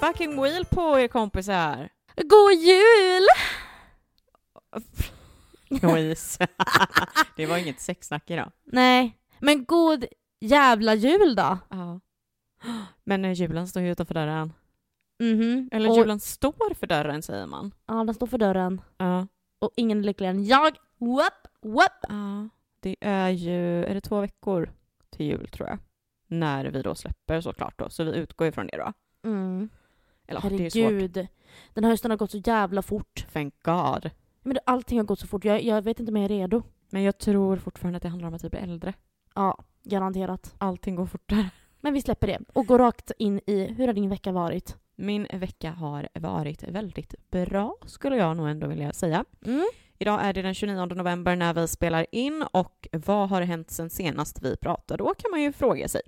fucking wheel på er kompisar! God jul! Louise. det var inget sexsnack idag. Nej, men god jävla jul då. Ja. Men eh, julen står ju utanför dörren. Mhm. Eller och, julen står för dörren säger man. Ja, den står för dörren. Ja. Och ingen är lyckligare än jag. Whoop, whoop. ja. Det är ju, är det två veckor till jul tror jag? När vi då släpper såklart då, så vi utgår ifrån det då. Mm. Eller ja, det är svårt. Herregud. Den här hösten har gått så jävla fort. Thank God. Men det, allting har gått så fort. Jag, jag vet inte om jag är redo. Men jag tror fortfarande att det handlar om att vi blir äldre. Ja, garanterat. Allting går fortare. Men vi släpper det och går rakt in i hur har din vecka varit? Min vecka har varit väldigt bra, skulle jag nog ändå vilja säga. Mm. Idag är det den 29 november när vi spelar in och vad har hänt sen senast vi pratade? Då kan man ju fråga sig.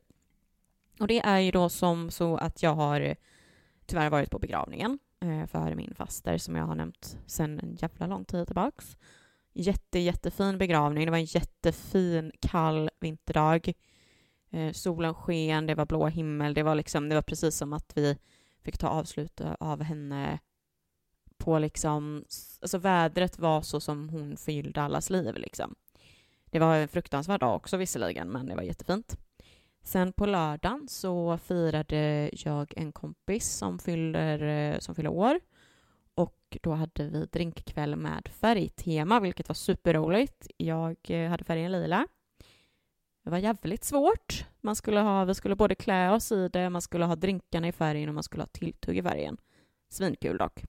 Och det är ju då som så att jag har tyvärr varit på begravningen eh, för min faster som jag har nämnt sedan en jävla lång tid tillbaks. Jätte, jättefin begravning. Det var en jättefin kall vinterdag. Eh, solen sken, det var blå himmel. Det var, liksom, det var precis som att vi fick ta avslut av henne på liksom, alltså vädret var så som hon förgyllde allas liv liksom. Det var en fruktansvärd dag också visserligen, men det var jättefint. Sen på lördagen så firade jag en kompis som fyller, eh, som fyller år. Och då hade vi drinkkväll med färgtema, vilket var superroligt. Jag eh, hade färgen lila. Det var jävligt svårt. Man skulle ha, vi skulle både klä oss i det, man skulle ha drinkarna i färgen och man skulle ha tilltugg i färgen. Svinkul dock.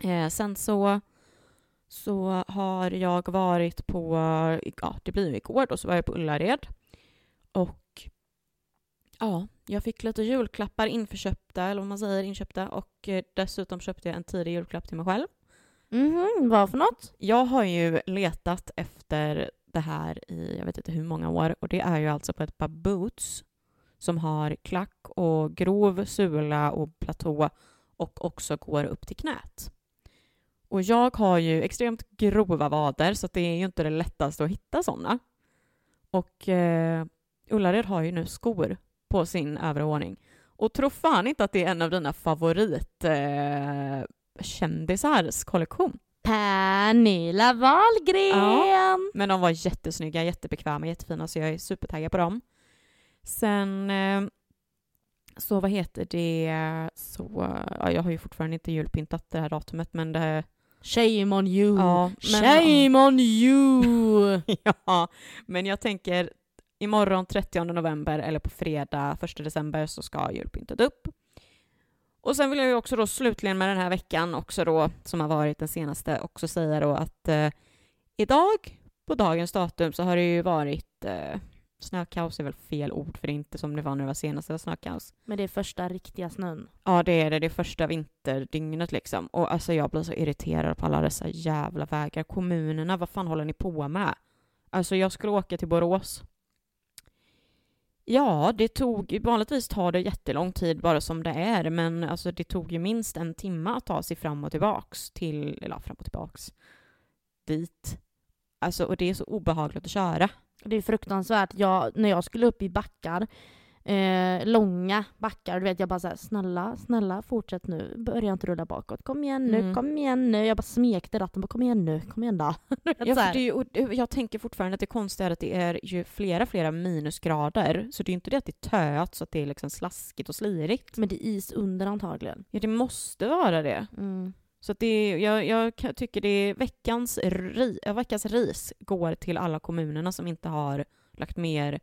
Eh, sen så, så har jag varit på, ja det blir ju igår då, så var jag på Ullared. Och ja, jag fick lite julklappar införköpta, eller vad man säger, inköpta. Och eh, dessutom köpte jag en tidig julklapp till mig själv. Mhm, vad för något? Jag har ju letat efter det här i jag vet inte hur många år och det är ju alltså på ett par boots som har klack och grov sula och platå och också går upp till knät. Och jag har ju extremt grova vader så det är ju inte det lättaste att hitta sådana. Och eh, Ullared har ju nu skor på sin övre ordning. Och tro fan inte att det är en av dina favorit eh, kollektion. Pernilla Wahlgren! Ja. Men de var jättesnygga, jättebekväma, jättefina så jag är supertaggad på dem. Sen eh, så vad heter det, så, ja, jag har ju fortfarande inte julpyntat det här datumet men det... Shame on you! Ja, men, Shame on you! ja, men jag tänker imorgon 30 november eller på fredag 1 december så ska julpyntet upp. Och sen vill jag ju också då slutligen med den här veckan också då, som har varit den senaste, också säga då att eh, idag, på dagens datum, så har det ju varit eh, snökaos är väl fel ord för det är inte som det var när det var senaste snökaos. Men det är första riktiga snön. Ja, det är det. Det är första vinterdygnet liksom. Och alltså jag blir så irriterad på alla dessa jävla vägar. Kommunerna, vad fan håller ni på med? Alltså jag skulle åka till Borås Ja, det tog, vanligtvis tar det jättelång tid bara som det är, men alltså det tog ju minst en timme att ta sig fram och tillbaks till, eller fram och tillbaks, dit. Alltså, och det är så obehagligt att köra. Det är fruktansvärt. Jag, när jag skulle upp i backar, eh, långa backar, du vet jag bara såhär snälla, snälla fortsätt nu, börja inte rulla bakåt, kom igen nu, Mm. kom igen nu. Jag bara smekte ratten, bara kom igen nu, kom igen då. Ja, för det är jag tänker fortfarande att det konstiga är att det är ju flera, flera minusgrader, så det är ju inte det att det är töat så att det är liksom slaskigt och slirigt. Men det är is under antagligen. Ja, det måste vara det. Mm. Så att det är, jag, jag tycker det är veckans, ri, veckans ris går till alla kommunerna som inte har lagt mer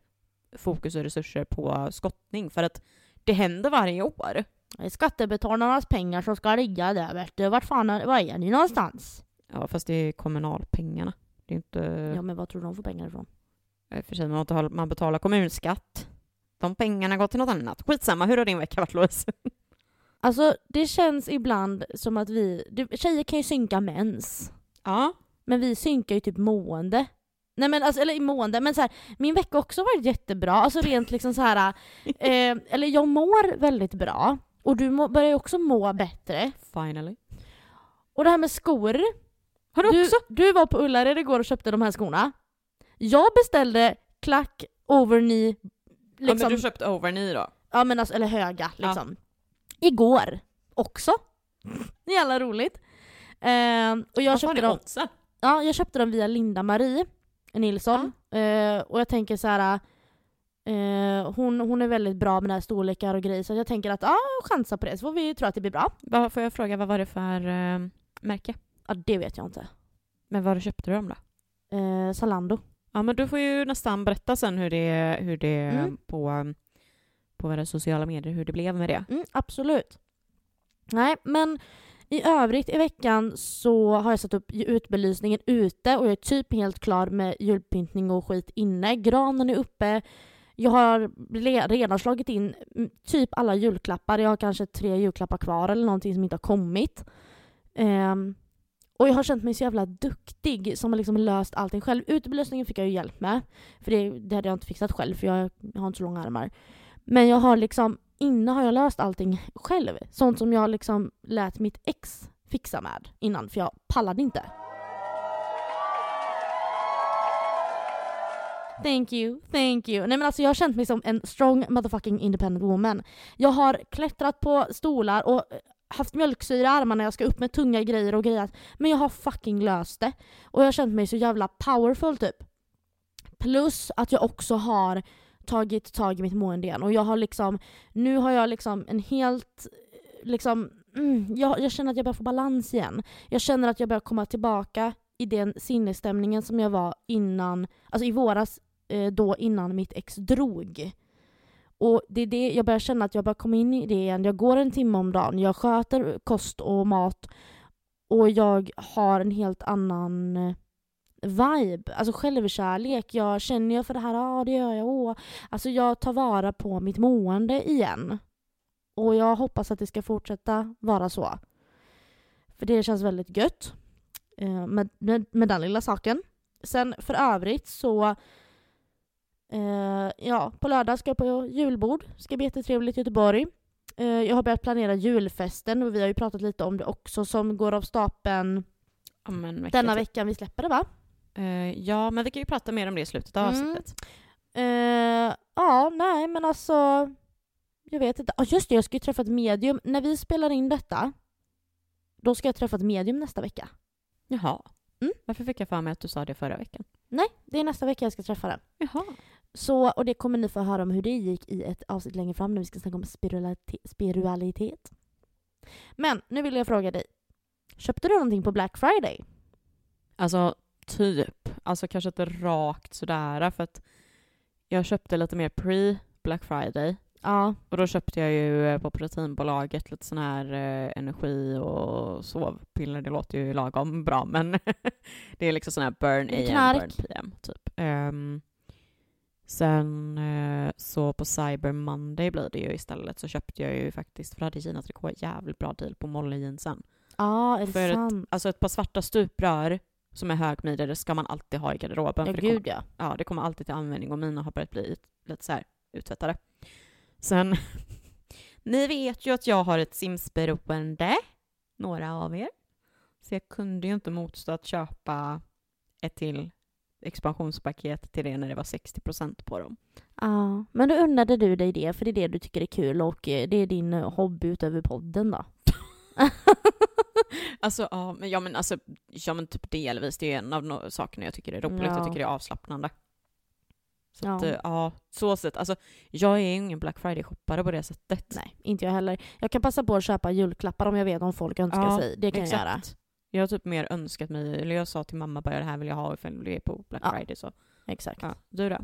fokus och resurser på skottning. För att det händer varje år. Det är skattebetalarnas pengar som ska ligga där vet du. Vart fan är, var är ni någonstans? Ja, fast det är kommunalpengarna. Det är inte... Ja men vad tror du de får pengar ifrån? och För sig, man betalar, man betalar kommunskatt. De pengarna går till något annat. Skitsamma, hur har din vecka varit Louise? Alltså det känns ibland som att vi, du, tjejer kan ju synka mens. Ja. Men vi synkar ju typ mående. Nej men alltså, eller i mående, men så här, min vecka har också varit jättebra. Alltså rent liksom så här, eh, eller jag mår väldigt bra. Och du må, börjar ju också må bättre. Finally. Och det här med skor. Har du, Du, också? du var på Ullared igår och köpte de här skorna. Jag beställde klack, overknee, Ja, men liksom, du köpte overknee då? ja, men alltså, eller höga liksom. Igår. också. Jävla roligt. Eh, och jag Vad köpte, dem, ja, jag köpte dem via Linda-Marie Nilsson. Eh, och jag tänker så här. Eh, hon, hon är väldigt bra med det här storlekar och grejer så jag tänker att ja, chansa på det så får vi tro att det blir bra. Vad, får jag fråga, vad var det för eh, märke? Ja, det vet jag inte. Men var köpte du dem då? Eh, Zalando. Ja, men du får ju nästan berätta sen hur det, hur det Mm. på, på våra sociala medier, hur det blev med det. Mm, absolut. Nej, men i övrigt i veckan så har jag satt upp utbelysningen ute och jag är typ helt klar med julpyntning och skit inne. Granen är uppe. Jag har redan slagit in mm, typ alla julklappar. Jag har kanske tre julklappar kvar eller någonting som inte har kommit. Um, och jag har känt mig så jävla duktig som har liksom löst allting själv. Utebelysningen fick jag ju hjälp med. För det, det hade jag inte fixat själv för jag har inte så långa armar. Men jag har liksom, inne har jag löst allting själv. Sånt som jag liksom lät mitt ex fixa med innan för jag pallade inte. Thank you, thank you. Nej men alltså jag har känt mig som en strong motherfucking independent woman. Jag har klättrat på stolar och eh, haft mjölksyra i armarna när jag ska upp med tunga grejer och grejer. Men jag har fucking löst det. Och jag har känt mig så jävla powerful typ. Plus att jag också har tagit tag i mitt mående igen. Och jag har liksom, nu har jag liksom en helt, liksom, mm, jag, jag känner att jag börjar få balans igen. Jag känner att jag börjar komma tillbaka i den sinnesstämningen som jag var innan, alltså i våras, eh, då innan mitt ex drog. Och det är det jag börjar känna att jag börjar komma in i det igen. Jag går en timme om dagen, jag sköter kost och mat och jag har en helt annan eh, vibe, alltså självkärlek. Jag känner jag för det här, ja det gör jag. Åh. Alltså jag tar vara på mitt mående igen. Och jag hoppas att det ska fortsätta vara så. För det känns väldigt gött eh, med, med, med den lilla saken. Sen för övrigt så eh, ja, på lördag ska jag på julbord. ska bli jättetrevligt i Göteborg. Eh, jag har börjat planera julfesten och vi har ju pratat lite om det också som går av stapeln Ja, men vecka denna veckan vi släpper det va? Eh, ja, men vi kan ju prata mer om det i slutet av Mm. avsnittet. Eh, ja, nej men alltså jag vet inte. Ah, just det, jag ska ju träffa ett medium. När vi spelar in detta då ska jag träffa ett medium nästa vecka. Jaha. Mm. Varför fick jag för mig att du sa det förra veckan? Nej, det är nästa vecka jag ska träffa den. Jaha. Så, och det kommer ni få höra om hur det gick i ett avsnitt längre fram när vi ska snacka om spiritualitet. Men nu vill jag fråga dig. Köpte du någonting på Black Friday? Alltså, typ. Alltså kanske inte rakt sådär, för att jag köpte lite mer pre Black Friday. Ja. Och då köpte jag ju eh, på proteinbolaget lite sån här eh, energi och sovpiller. Det låter ju lagom bra, men det är liksom sån här burn AM, knark. burn PM, typ. Ehm, sen så, så på Cyber Monday blir det ju istället så köpte jag ju faktiskt, för det hade Gina Tricot jävligt bra deal på Molly jeansen. Ja, är det För ett- sant? Alltså ett par svarta stuprör som är högmidjade ska man alltid ha i garderoben. Ja, för det kommer, gud ja. ja, det kommer alltid till användning och mina har börjat bli lite så här uttvättade. Sen, ni vet ju att jag har ett Sims-beroende, några av er. Så jag kunde ju inte motstå att köpa ett till expansionspaket till det när det var 60% på dem. Ja, men då unnade du dig det för det är det du tycker är kul och eh, det är din hobby utöver podden då? Alltså, ja, men, ja, men, alltså, ja, men typ delvis. Det är en av no- sakerna jag tycker är roligt. Ja. Jag tycker det är avslappnande. Så Ja. att, eh, ja, så sätt. Alltså, jag är ingen Black Friday-shoppare på det sättet. Nej, inte jag heller. Jag kan passa på att köpa julklappar om jag vet om folk önskar Ja, sig. Det kan jag göra. Exakt. Jag har typ mer önskat mig, eller jag sa till mamma bara det här vill jag ha ifall det är på Black Ja. Friday. Så. Exakt. Ja, du då?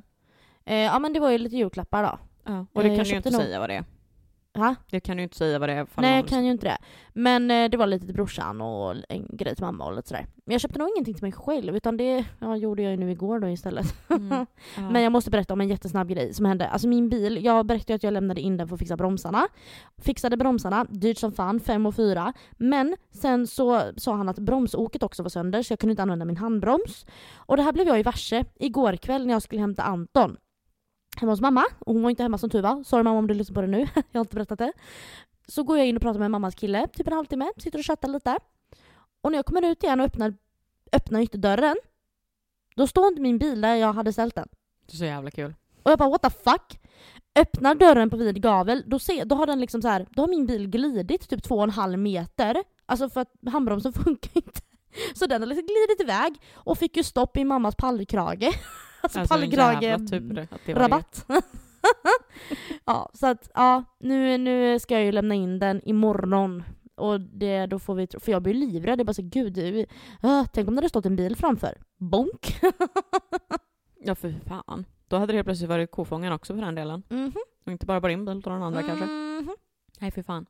Eh, ja men det var ju lite julklappar då. Ja. Och det Eh, kan du ju inte nog- säga vad det är. Ha? Det kan ju inte säga vad det är. Nej jag kan ju inte det. Men eh, det var lite till brorsan och en grej till mamma och lite sådär. Men jag köpte nog ingenting till mig själv utan det ja, gjorde jag ju nu igår då istället. Mm. Ja. Men jag måste berätta om en jättesnabb grej som hände. Alltså min bil, jag berättade ju att jag lämnade in den för att fixa bromsarna. Fixade bromsarna, dyrt som fan, 5 och 4. Men sen så sa han att bromsoket också var sönder så jag kunde inte använda min handbroms. Och det här blev jag ju varse igår kväll när jag skulle hämta Anton. Hemma hos mamma, och hon var inte hemma som tur var. Sorry mamma om du lyssnar på det nu, jag har inte berättat det. Så går jag in och pratar med mammas kille, typ en halvtimme, sitter och chattar lite. Och när jag kommer ut igen och öppnar, öppnar ytterdörren, då står inte min bil där jag hade ställt den. Det är så jävla kul. Och jag bara what the fuck? öppnar dörren på vid gavel, då, ser, då har den liksom så här, då har min bil glidit typ två och en halv meter. Alltså för att handbromsen funkar inte. Så den har liksom glidit iväg och fick ju stopp i mammas pallkrage. Alltså, Alltså, en pallkrage jävla tur att det var rabatt. ja, så att ja, nu, nu ska jag ju lämna in den imorgon. Och det, då får vi, för jag blir livrädd, jag bara så gud, det- äh, tänk om det hade stått en bil framför. Bonk! Ja, för fan. Då hade det helt plötsligt varit kofångaren också för den delen. Mhm. Och inte bara på din bil, utan den andra kanske. Mhm. Nej, för fan.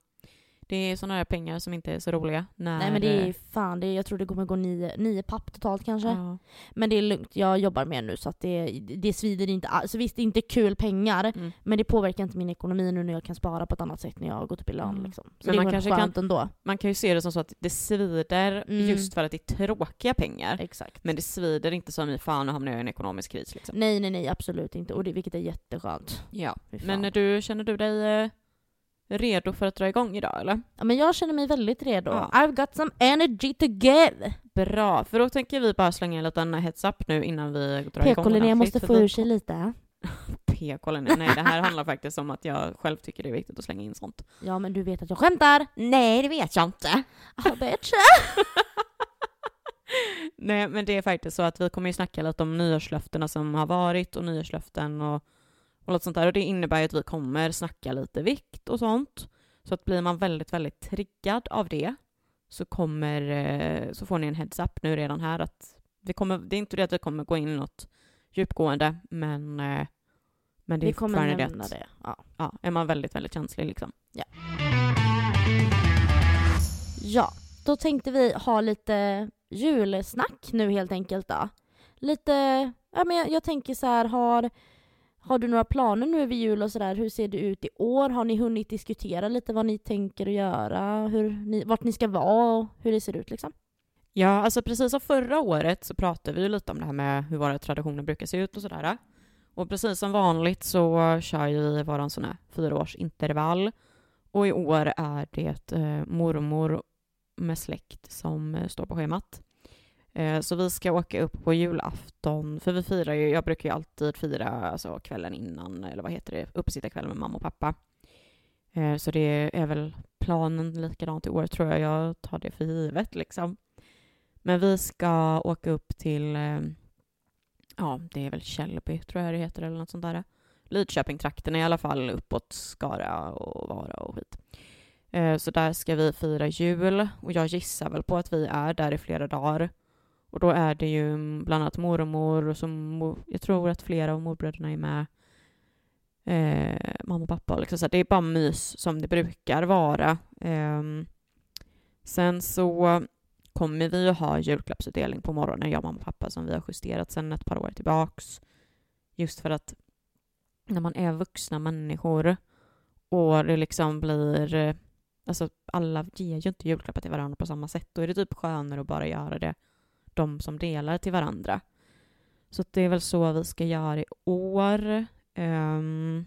Det är sådana där pengar som inte är så roliga. När, Nej men det är fan, det är, jag tror det kommer gå nio, nio papp totalt kanske. Ja. Men det är lugnt, jag jobbar med nu så att det, det svider inte alls. Visst, det är inte kul pengar, Mm. men det påverkar inte min ekonomi nu när jag kan spara på ett annat sätt när jag har gått upp i lön. Mm. Liksom. Så Men det man kanske skönt ändå. Man kan ju se det som så att det svider Mm. just för att det är tråkiga pengar. Exakt. Men det svider inte som i fan nu hamnar jag i en ekonomisk kris. Liksom. Nej nej nej absolut inte, och det, vilket är jätteskönt. Ja. Men du, känner du dig eh, redo för att dra igång idag eller? Ja, men jag känner mig väldigt redo. Ja. I've got some energy to give! Bra, för då tänker vi bara slänga en liten heads up nu innan vi drar igång PK-Linnea måste få ur sig lite. PK Linnea. Nej, det här handlar faktiskt om att jag själv tycker det är viktigt att slänga in sånt. Ja men du vet att jag skämtar! Nej, det vet jag inte. Ah, bitch. Nej, men det är faktiskt så att vi kommer ju snacka lite om nyårslöftena som har varit och nyårslöften och, och något sånt där. Och det innebär ju att vi kommer snacka lite vikt och sånt. Så att blir man väldigt, väldigt triggad av det så kommer, eh, så får ni en heads up nu redan här att vi kommer, det är inte det att vi kommer gå in i något djupgående, men, eh, men det är Vi kommer nämna att, det. Ja. Ja, är man väldigt, väldigt känslig liksom. ja, då tänkte vi ha lite julsnack nu helt enkelt då. Lite, ja men jag, jag tänker så här, har, har du några planer nu över jul och sådär? Hur ser det ut i år? Har ni hunnit diskutera lite vad ni tänker att göra? Hur ni, vart ni ska vara och hur det ser ut liksom? Ja, alltså precis som förra året så pratade vi ju lite om det här med hur våra traditioner brukar se ut och sådär. Och precis som vanligt så kör ju vi våran sån här fyraårsintervall. Och i år är det eh, mormor med släkt som eh, står på schemat. Eh, så vi ska åka upp på julafton, för vi firar ju, jag brukar ju alltid fira alltså, kvällen innan, eller vad heter det, uppesittarkväll med mamma och pappa. Eh, så det är väl planen likadant i år tror jag, jag tar det för givet liksom. Men vi ska åka upp till, eh, ja det är väl Källby tror jag det heter eller något sånt där. Lidköping-trakten i alla fall uppåt Skara och Vara och skit. Så där ska vi fira jul och jag gissar väl på att vi är där i flera dagar. Och då är det ju bland annat mormor och som, jag tror att flera av morbröderna är med. Eh, mamma och pappa. Liksom. Så det är bara mys som det brukar vara. Eh, sen så kommer vi att ha julklappsutdelning på morgonen, jag, mamma och pappa, som vi har justerat sedan ett par år tillbaks. Just för att när man är vuxna människor och det liksom blir... Alltså alla ger ju inte julklappar till varandra på samma sätt. Då är det typ skönare att bara göra det de som delar till varandra. Så det är väl så vi ska göra i år. Ehm,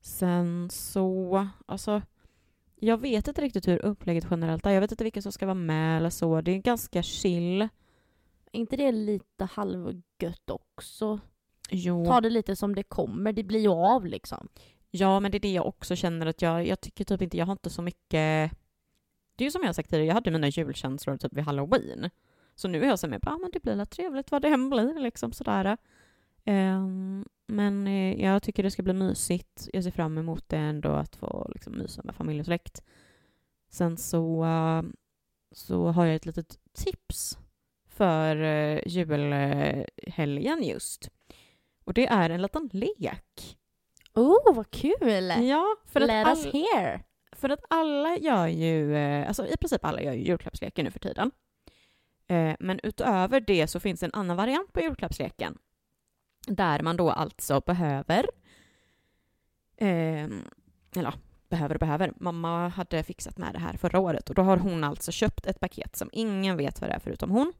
sen så, alltså jag vet inte riktigt hur upplägget generellt är. Jag vet inte vilka som ska vara med eller så. Det är ganska chill. Inte det lite halvgött också? Jo. Ta det lite som det kommer, det blir ju av liksom. Ja, men det är det jag också känner att jag, jag tycker typ inte, jag har inte så mycket... Det är ju som jag har sagt tidigare, jag hade mina julkänslor typ vid halloween. Så nu är jag så med ah, men det blir väl trevligt vad det än blir liksom sådär. Ehm, men eh, jag tycker det ska bli mysigt. Jag ser fram emot det ändå att få liksom, mysa med familj och släkt. Sen så, eh, så har jag ett litet tips för uh, julhelgen just. Och det är en liten lek. Oh, vad kul! Ja, för att, Let us all, hear! för att alla gör ju, eh, alltså i princip alla gör ju julklappslekar nu för tiden. Eh, Men utöver det så finns en annan variant på julklappsleken. Där man då alltså behöver, eh, eller ja, behöver och behöver. Mamma hade fixat med det här förra året och då har hon alltså köpt ett paket som ingen vet vad det är förutom hon.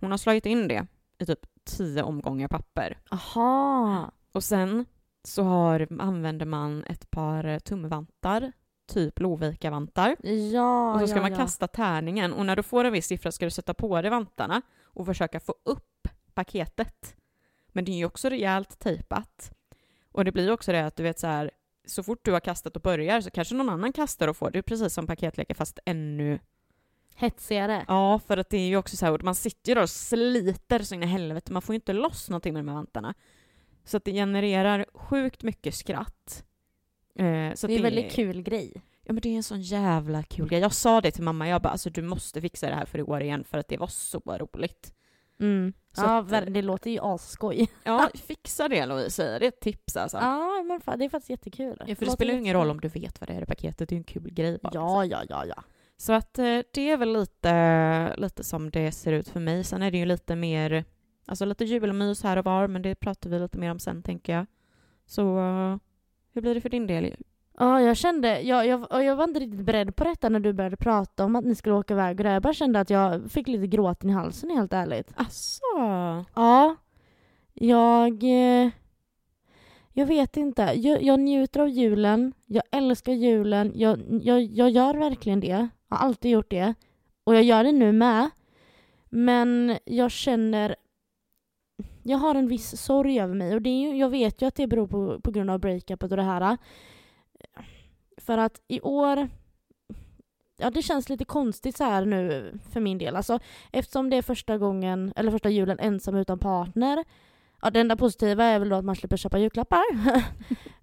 Hon har slagit in det i typ tio omgångar papper. Aha! Och sen så har, använder man ett par tumvantar, typ Lovikka-vantar. Ja, Och så ska ja, man ja. kasta tärningen och när du får en viss siffra ska du sätta på dig vantarna och försöka få upp paketet. Men det är ju också rejält tejpat. Och det blir också det att du vet så här, så fort du har kastat och börjar så kanske någon annan kastar och får. Det är precis som paketlekar fast ännu... Hetsigare. Ja, för att det är ju också så här, man sitter ju och sliter så in i helvete. Man får ju inte loss någonting med de här vantarna. Så att det genererar sjukt mycket skratt. Eh, så det är en väldigt kul grej. Ja men det är en sån jävla kul grej. Jag sa det till mamma, jag bara alltså du måste fixa det här för i år igen för att det var så roligt. Mm. Så ja, att- ver- det låter ju asskoj. Ja, fixa det Louise, det är ett tips alltså. Ja, men fan, det är faktiskt jättekul. Ja, för det låter spelar ju ingen roll om du vet vad det är i paketet, det är ju en kul grej bara. Ja, ja, ja, ja. Så att eh, det är väl lite, lite som det ser ut för mig. Sen är det ju lite mer, alltså lite julmys här och var, men det pratar vi lite mer om sen tänker jag. Så eh, hur blir det för din del? Ja, jag kände, jag, jag, jag var inte riktigt beredd på detta när du började prata om att ni skulle åka iväg och det. Jag bara kände att jag fick lite gråten i halsen helt ärligt. Asså? Ja, jag... eh, Jag vet inte. Jag, jag njuter av julen. Jag älskar julen. Jag, jag, jag gör verkligen det. Jag har alltid gjort det. Och jag gör det nu med. Men jag känner... Jag har en viss sorg över mig. Och det är ju, jag vet ju att det beror på, på grund av breakupet och det här. För att i år... Ja, det känns lite konstigt så här nu för min del. Alltså, eftersom det är första gången, eller första julen ensam utan partner. Ja, det enda positiva är väl då att man slipper köpa julklappar.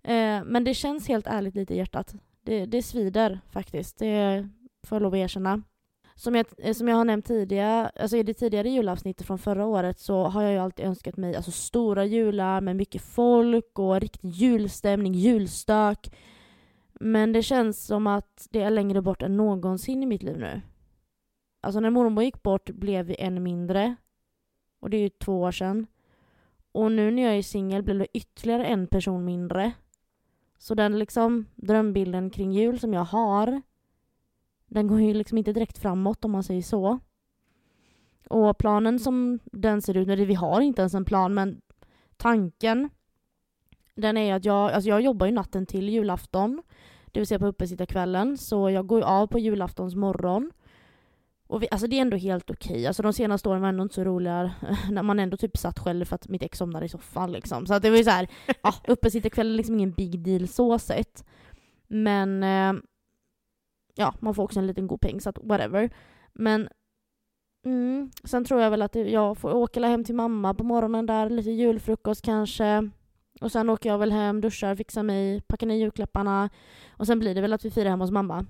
eh, men det känns helt ärligt lite i hjärtat. Det, det svider faktiskt, det får jag lov att erkänna. Som jag, eh, som jag har nämnt tidigare, alltså i det tidigare julavsnittet från förra året så har jag ju alltid önskat mig alltså stora jular med mycket folk och riktig julstämning, julstök. Men det känns som att det är längre bort än någonsin i mitt liv nu. Alltså när mormor gick bort blev vi en mindre. Och det är ju två år sedan. Och nu när jag är singel blev det ytterligare en person mindre. Så den liksom drömbilden kring jul som jag har, den går ju liksom inte direkt framåt om man säger så. Och planen som den ser ut eller vi har inte ens en plan, men tanken den är att jag, alltså jag jobbar ju natten till julafton, det vill säga på uppesittarkvällen, så jag går ju av på julaftons morgon. Och vi, alltså det är ändå helt okej. Alltså de senaste åren var ändå inte så roliga när man ändå typ satt själv för att mitt ex somnade i soffan liksom. Så att det var ju såhär, ja, uppesittarkväll är liksom ingen big deal så sett. Men eh, ja, man får också en liten god peng så att whatever. Men mm, sen tror jag väl att jag får åka hem till mamma på morgonen där, lite julfrukost kanske. Och sen åker jag väl hem, duschar, fixar mig, packar ner julklapparna. Och sen blir det väl att vi firar hemma hos mamma.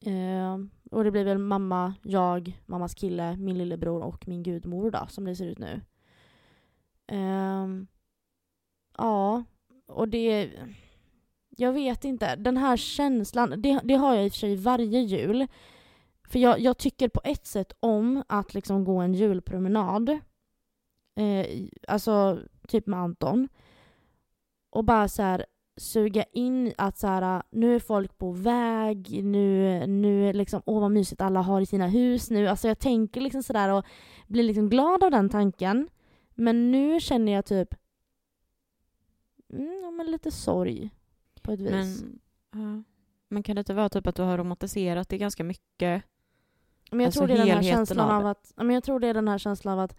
Eh, och det blir väl mamma, jag, mammas kille, min lillebror och min gudmor då, som det ser ut nu. Eh, ja, och det... Jag vet inte. Den här känslan, det, det har jag i och för sig varje jul. För jag, jag tycker på ett sätt om att liksom gå en julpromenad. Eh, alltså, typ med Anton. Och bara så här suga in att så här, nu är folk på väg, nu, nu är liksom, åh vad mysigt alla har i sina hus nu. Alltså jag tänker liksom sådär och blir liksom glad av den tanken. Men nu känner jag typ, mm, ja, men lite sorg på ett vis. Men, ja. men kan det inte vara typ att du har romantiserat det ganska mycket? Men jag Alltså tror det är den här helheten känslan av av att, men jag tror det är den här känslan av att,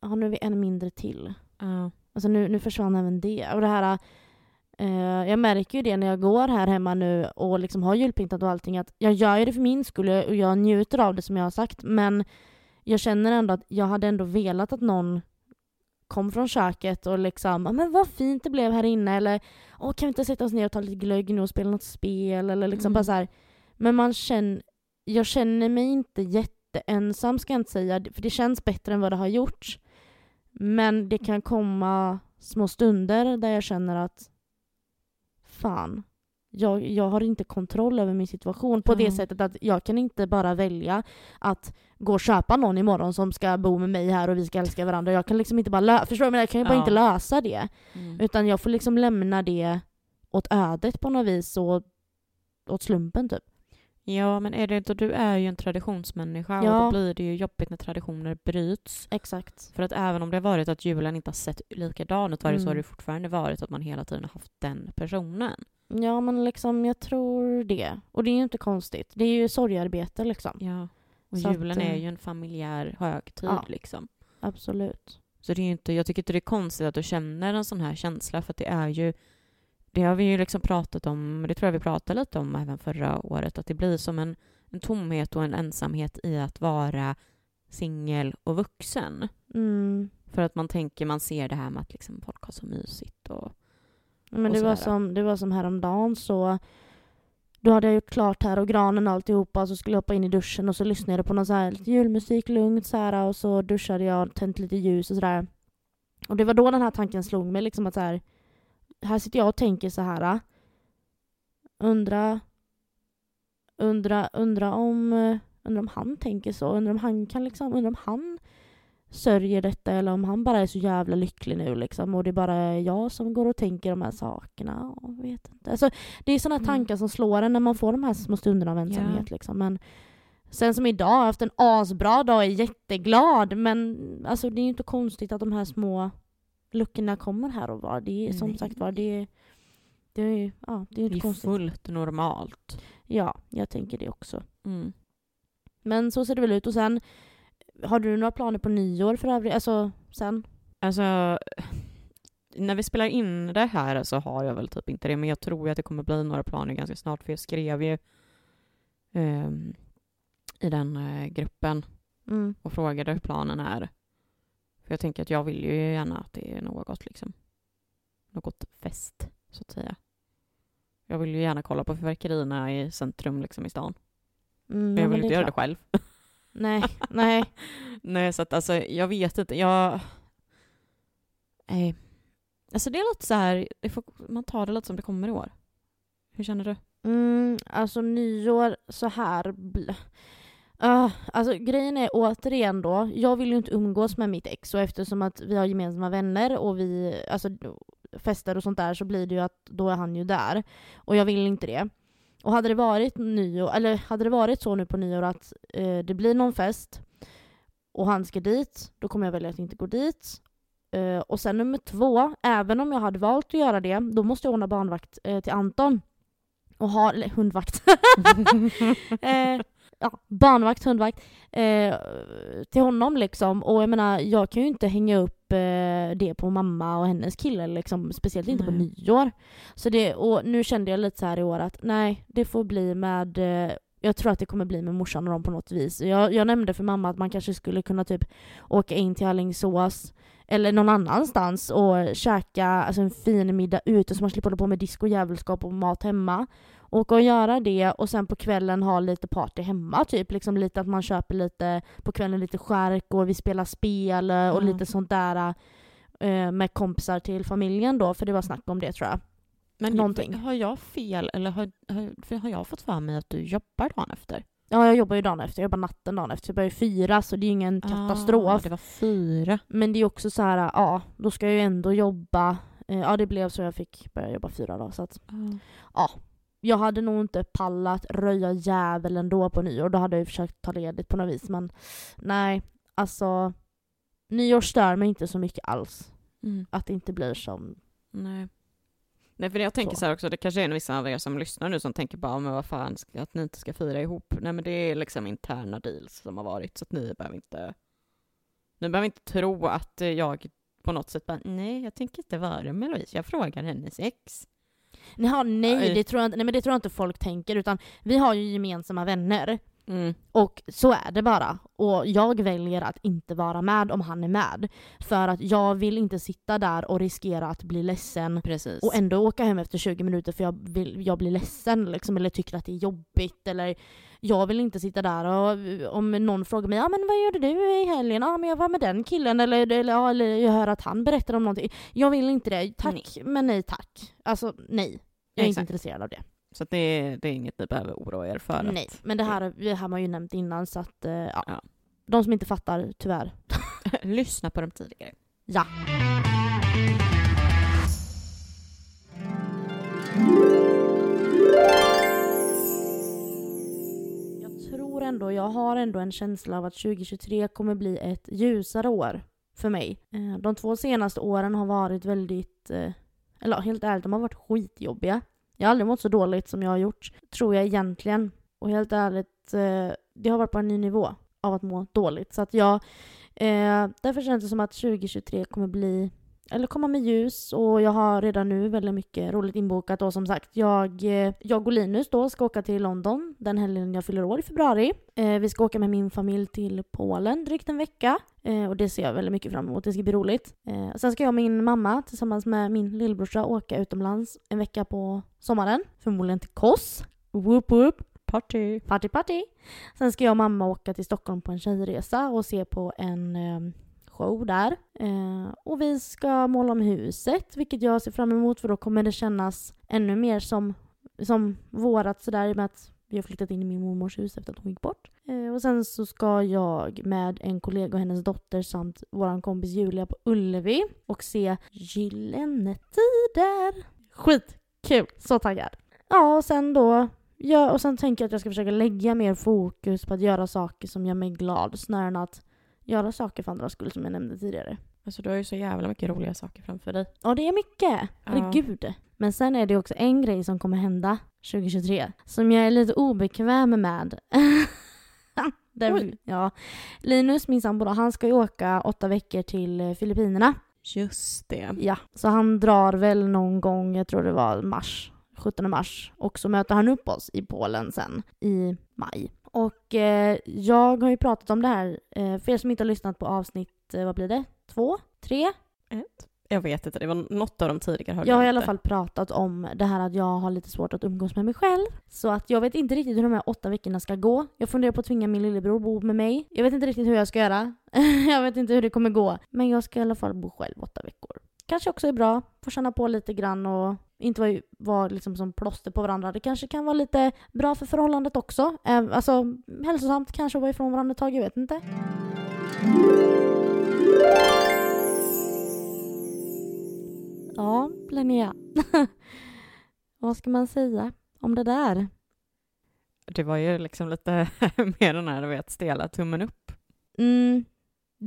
ja nu är vi en mindre till. Ja. Alltså nu, nu försvann även det. Och det här, eh, jag märker ju det när jag går här hemma nu och liksom har julpyntat och allting att jag gör ju det för min skull och jag njuter av det som jag har sagt men jag känner ändå att jag hade ändå velat att någon kom från köket och liksom "Ja, men vad fint det blev här inne eller Åh, kan vi inte sätta oss ner och ta lite glögg nu och spela något spel eller liksom Mm. bara så här. Men man känner, jag känner mig inte jätteensam ska jag inte säga för det känns bättre än vad det har gjort. Men det kan komma små stunder där jag känner att fan, jag, jag har inte kontroll över min situation på det Ja. sättet att jag kan inte bara välja att gå och köpa någon imorgon som ska bo med mig här och vi ska älska varandra. Jag kan liksom inte bara lösa, förstår du? Men jag kan ju bara Ja. inte lösa det. Mm. Utan jag får liksom lämna det åt ödet på något vis och åt slumpen typ. Ja, men är det inte, du är ju en traditionsmänniska och Ja. då blir det ju jobbigt när traditioner bryts. Exakt. För att även om det har varit att julen inte har sett likadan ut varje så Mm. har det fortfarande varit att man hela tiden har haft den personen. Ja men liksom jag tror det. Och det är ju inte konstigt. Det är ju sorgarbete liksom. Ja. Och Så att, julen är eh, ju en familjär högtid ja. liksom. Absolut. Så det är inte, jag tycker inte det är konstigt att du känner en sån här känsla för att det är ju det har vi ju liksom pratat om, det tror jag vi pratade lite om även förra året, att det blir som en, en tomhet och en ensamhet i att vara singel och vuxen. Mm. För att man tänker, man ser det här med att liksom folk har så mysigt och Men det var, som, det var som häromdagen så då hade jag gjort klart här och granen och alltihopa så skulle jag hoppa in i duschen och så lyssnade jag på någon så här lite julmusik lugnt så här och så duschade jag, tänt lite ljus och sådär. Och det var då den här tanken slog mig liksom att så här, här sitter jag och tänker så här. Undra, undra, undra om, undra om han tänker så, undra om han kan liksom, undra om han sörjer detta eller om han bara är så jävla lycklig nu liksom och det är bara jag som går och tänker de här sakerna. Jag vet inte. Alltså, det är sådana Mm. tankar som slår en när man får de här små stunderna av ensamhet. Liksom. Men sen som idag, jag har haft en asbra dag, är jätteglad men alltså, det är ju inte konstigt att de här små luckorna kommer här och var. Det är som Nej. sagt var, det är, det är, ju- ja, det är ju det inte är konstigt. fullt normalt. Ja, jag tänker det också. Mm. Men så ser det väl ut. Och sen, har du några planer på nyår för övrigt? Alltså, sen? Alltså, när vi spelar in det här så har jag väl typ inte det, men jag tror att det kommer bli några planer ganska snart, för jag skrev ju ehm, i den eh, gruppen Mm. och frågade hur planen är. För jag tänker att jag vill ju gärna att det är något liksom, något fest, så att säga. Jag vill ju gärna kolla på fyrverkerierna i centrum liksom i stan. Mm, Men ja, jag vill det inte göra det klart. själv. Nej, nej. Nej, så att alltså, jag vet inte. Jag... Nej. Alltså det är lite så här, får, man tar det lite som det kommer i år. Hur känner du? Mm, alltså nyår så här. bl- Ah, alltså grejen är återigen då, jag vill ju inte umgås med mitt ex och eftersom att vi har gemensamma vänner och vi alltså, fester och sånt där så blir det ju att då är han ju där. Och jag vill inte det. Och hade det varit nyår, eller hade det varit så nu på nyår att eh, det blir någon fest och han ska dit, då kommer jag välja att inte gå dit. Eh, och sen nummer två, även om jag hade valt att göra det, då måste jag ordna barnvakt eh, till Anton. Och ha, eller hundvakt. Eh, ja, barnvakt, hundvakt. Eh, till honom liksom. Och jag menar, jag kan ju inte hänga upp eh, det på mamma och hennes kille liksom. Speciellt inte på Nej. nyår. Så det, och nu kände jag lite så här i år att nej, det får bli med eh, jag tror att det kommer bli med morsan och dem på något vis. Jag, jag nämnde för mamma att man kanske skulle kunna typ åka in till Alingsås eller någon annanstans och käka alltså en fin middag ute så man slipper hålla på med disco, jävelskap och mat hemma. Och göra det och sen på kvällen ha lite party hemma typ. Liksom lite att man köper lite på kvällen lite skärk och vi spelar spel eh, och Ja. lite sånt där eh, med kompisar till familjen då för det var snack om det tror jag. Men Någonting. har jag fel eller har, har, har jag fått för mig att du jobbar dagen efter? Ja, jag jobbar ju dagen efter. Jag jobbar natten dagen efter. Jag börjar fyra, så det är ju ingen katastrof. Ah, det var fyra. Men det är också så här, ja, då ska jag ju ändå jobba. Eh, Ja, det blev så jag fick börja jobba fyra dagar. Så att jag hade nog inte pallat röja djävulen då på nyår. Då hade jag ju försökt ta ledigt på något vis. Men nej, alltså nyår stör mig inte så mycket alls. Mm. Att det inte blir som... Nej. Nej, för jag tänker Så. så. här också, det kanske är vissa av er som lyssnar nu som tänker bara, men vad fan, att ni inte ska fira ihop. Nej, men det är liksom interna deals som har varit, så att ni behöver inte, ni behöver inte tro att jag på något sätt bara, nej, jag tänker inte vara med Louise, jag frågar hennes ex. Nej, nej, det tror jag, nej men det tror jag inte folk tänker. Utan vi har ju gemensamma vänner. Mm. Och så är det bara. Och jag väljer att inte vara med om han är med. För att jag vill inte sitta där och riskera att bli ledsen Precis. och ändå åka hem efter 20 minuter för jag, vill, jag blir ledsen liksom, eller tycker att det är jobbigt. Eller jag vill inte sitta där och om någon frågar mig ja men vad gjorde du i helgen? Ja men jag var med den killen eller, eller, ja, eller jag hör att han berättar om någonting. Jag vill inte det. Tack men nej tack. Alltså nej. Jag är inte Exakt. intresserad av det. Så det, är, det är inget ni behöver oroa er för. Nej, Att, men det här, det här har man ju nämnt innan så att eh, ja. Ja. De som inte fattar, tyvärr. Lyssna på dem tidigare. Ja. Ändå, jag har ändå en känsla av att 2023 kommer bli ett ljusare år för mig. Eh, de två senaste åren har varit väldigt, eh, eller helt ärligt, de har varit skitjobbiga. Jag har aldrig mått så dåligt som jag har gjort, tror jag egentligen. Och helt ärligt, eh, det har varit på en ny nivå av att må dåligt. Så att jag, därför känns det som att 2023 kommer bli eller komma med ljus och jag har redan nu väldigt mycket roligt inbokat och som sagt jag, eh, jag och Linus då ska åka till London den helgen jag fyller år i februari. Eh, vi ska åka med min familj till Polen drygt en vecka eh, och det ser jag väldigt mycket fram emot, det ska bli roligt. Eh, sen ska jag och min mamma tillsammans med min lillbrorsa åka utomlands en vecka på sommaren, förmodligen till Kos. Whoop whoop. Party. Party party. Sen ska jag och mamma åka till Stockholm på en tjejresa och se på en eh, show där. Eh, och vi ska måla om huset, vilket jag ser fram emot för då kommer det kännas ännu mer som, som vårat sådär i och med att vi har flyttat in i min mormors hus efter att hon gick bort. Eh, och sen så ska jag med en kollega och hennes dotter samt vår kompis Julia på Ullevi och se Gyllene Tider. Skitkul! Så taggad! Ja, och sen då Ja, och sen tänker jag att jag ska försöka lägga mer fokus på att göra saker som gör mig glad snarare än att göra saker för andras skull som jag nämnde tidigare. Alltså du har ju så jävla mycket roliga saker framför dig. Ja, det är mycket. Ja. Herregud. Men sen är det också en grej som kommer hända 2023 som jag är lite obekväm med. Där, ja. Linus, min sambo, han ska ju åka åtta veckor till Filippinerna. Just det. Ja, så han drar väl någon gång, jag tror det var mars, 17 mars. Och så möter han upp oss i Polen sen i maj. Och eh, jag har ju pratat om det här, eh, för er som inte har lyssnat på avsnitt, eh, vad blir det? Två? Tre? Ett. Jag vet inte, det var något av de tidigare Jag har i alla fall pratat om det här att jag har lite svårt att umgås med mig själv. Så att jag vet inte riktigt hur de här åtta veckorna ska gå. Jag funderar på att tvinga min lillebror bo med mig. Jag vet inte riktigt hur jag ska göra. jag vet inte hur det kommer gå. Men jag ska i alla fall bo själv åtta veckor. Kanske också är bra. Få känna på lite grann och inte vara, vara liksom som plåster på varandra. Det kanske kan vara lite bra för förhållandet också. Eh, Alltså hälsosamt kanske att vara ifrån varandra ett tag, jag vet inte. Ja, Linnea. Vad ska man säga om det där? Det var ju liksom lite mer den här, du vet, stela tummen upp. Mm,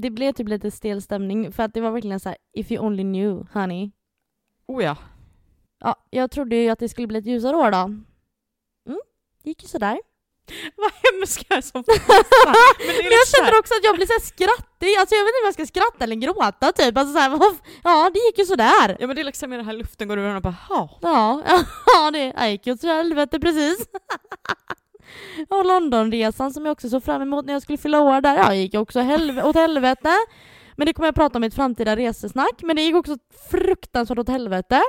det blev typ lite stel stämning för att det var verkligen så här: if you only knew, honey. Oh ja. Ja, jag trodde ju att det skulle bli ett ljusare år då. Mm, det gick ju sådär. Vad hemskt jag är som. Men är Men jag känner också att jag blir så skrattig, alltså jag vet inte om jag ska skratta eller gråta typ. Alltså så här, ja, det gick ju sådär. Ja men det är liksom i den här luften går ur och bara ha. Ja, ja det jag gick ju åt helvete precis. Och Londonresan som jag också såg fram emot när jag skulle fylla år där, ja, gick också helv- åt helvete. Men det kommer jag prata om i ett framtida resesnack, men det gick också fruktansvärt åt helvete.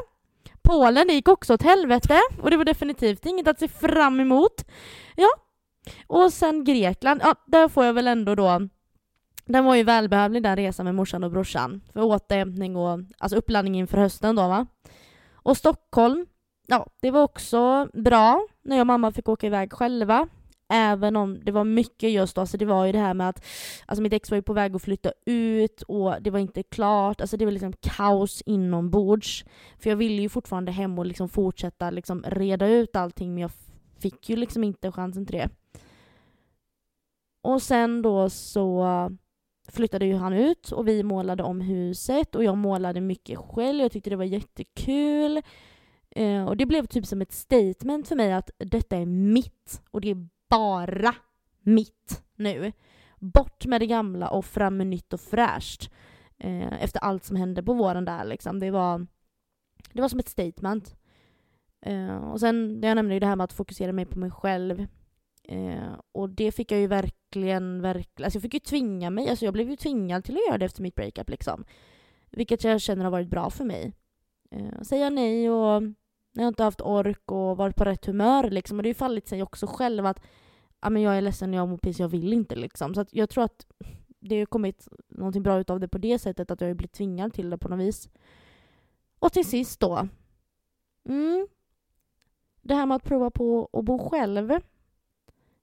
Polen, det gick också åt helvete och det var definitivt inget att se fram emot. Ja. Och sen Grekland, ja där får jag väl ändå då den var ju välbehövlig den resan med morsan och brorsan. För återhämtning och alltså uppladdning inför hösten då va. Och Stockholm, ja det var också bra när jag och mamma fick åka iväg själva. Även om det var mycket just då, alltså det var ju det här med att alltså mitt ex var ju på väg att flytta ut och det var inte klart, alltså det var liksom kaos inombords. För jag ville ju fortfarande hem och liksom fortsätta liksom reda ut allting men jag fick ju liksom inte chansen till det. Och sen då så flyttade ju han ut och vi målade om huset och jag målade mycket själv. Jag tyckte det var jättekul. Eh, och det blev typ som ett statement för mig att detta är mitt och det är bara mitt nu. Bort med det gamla och fram med nytt och fräscht. Eh, efter allt som hände på våren där liksom. Det var, det var som ett statement. Eh, och sen, jag nämnde ju det här med att fokusera mig på mig själv. Eh, och det fick jag ju verkligen, verkligen, alltså jag fick ju tvinga mig, alltså jag blev ju tvingad till att göra det efter mitt breakup liksom. Vilket jag känner har varit bra för mig. Eh, säga nej och när jag inte haft ork och varit på rätt humör liksom. Och det har ju fallit sig också själv att ja, men jag är ledsen, jag mår piss, jag vill inte liksom. Så att jag tror att det har kommit någonting bra utav det på det sättet att jag har blivit tvingad till det på något vis. Och till sist då. Mm, det här med att prova på att bo själv.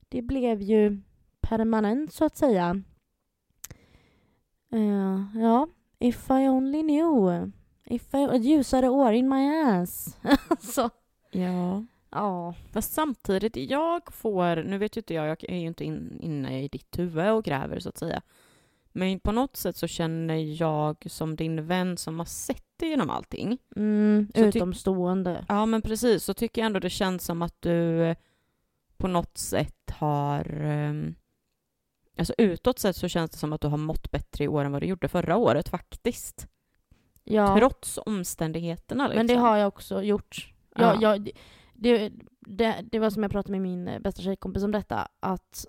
Det blev ju permanent så att säga. Uh, ja, if I only knew. If I, ljusare år in my ass. så, Ja. ja. Fast samtidigt, jag får, nu vet ju inte jag, jag är ju inte in, inne i ditt huvud och gräver så att säga. Men på något sätt så känner jag som din vän som har sett dig genom allting. Mm, utomstående. Ja men precis, så tycker jag ändå det känns som att du eh, på något sätt har ehm, Alltså utåt sett så känns det som att du har mått bättre i år än vad du gjorde förra året faktiskt. Ja, Trots omständigheterna liksom. men det har jag också gjort. Ja. Jag, jag, det, det, det var som jag pratade med min eh, bästa tjejkompis om detta, att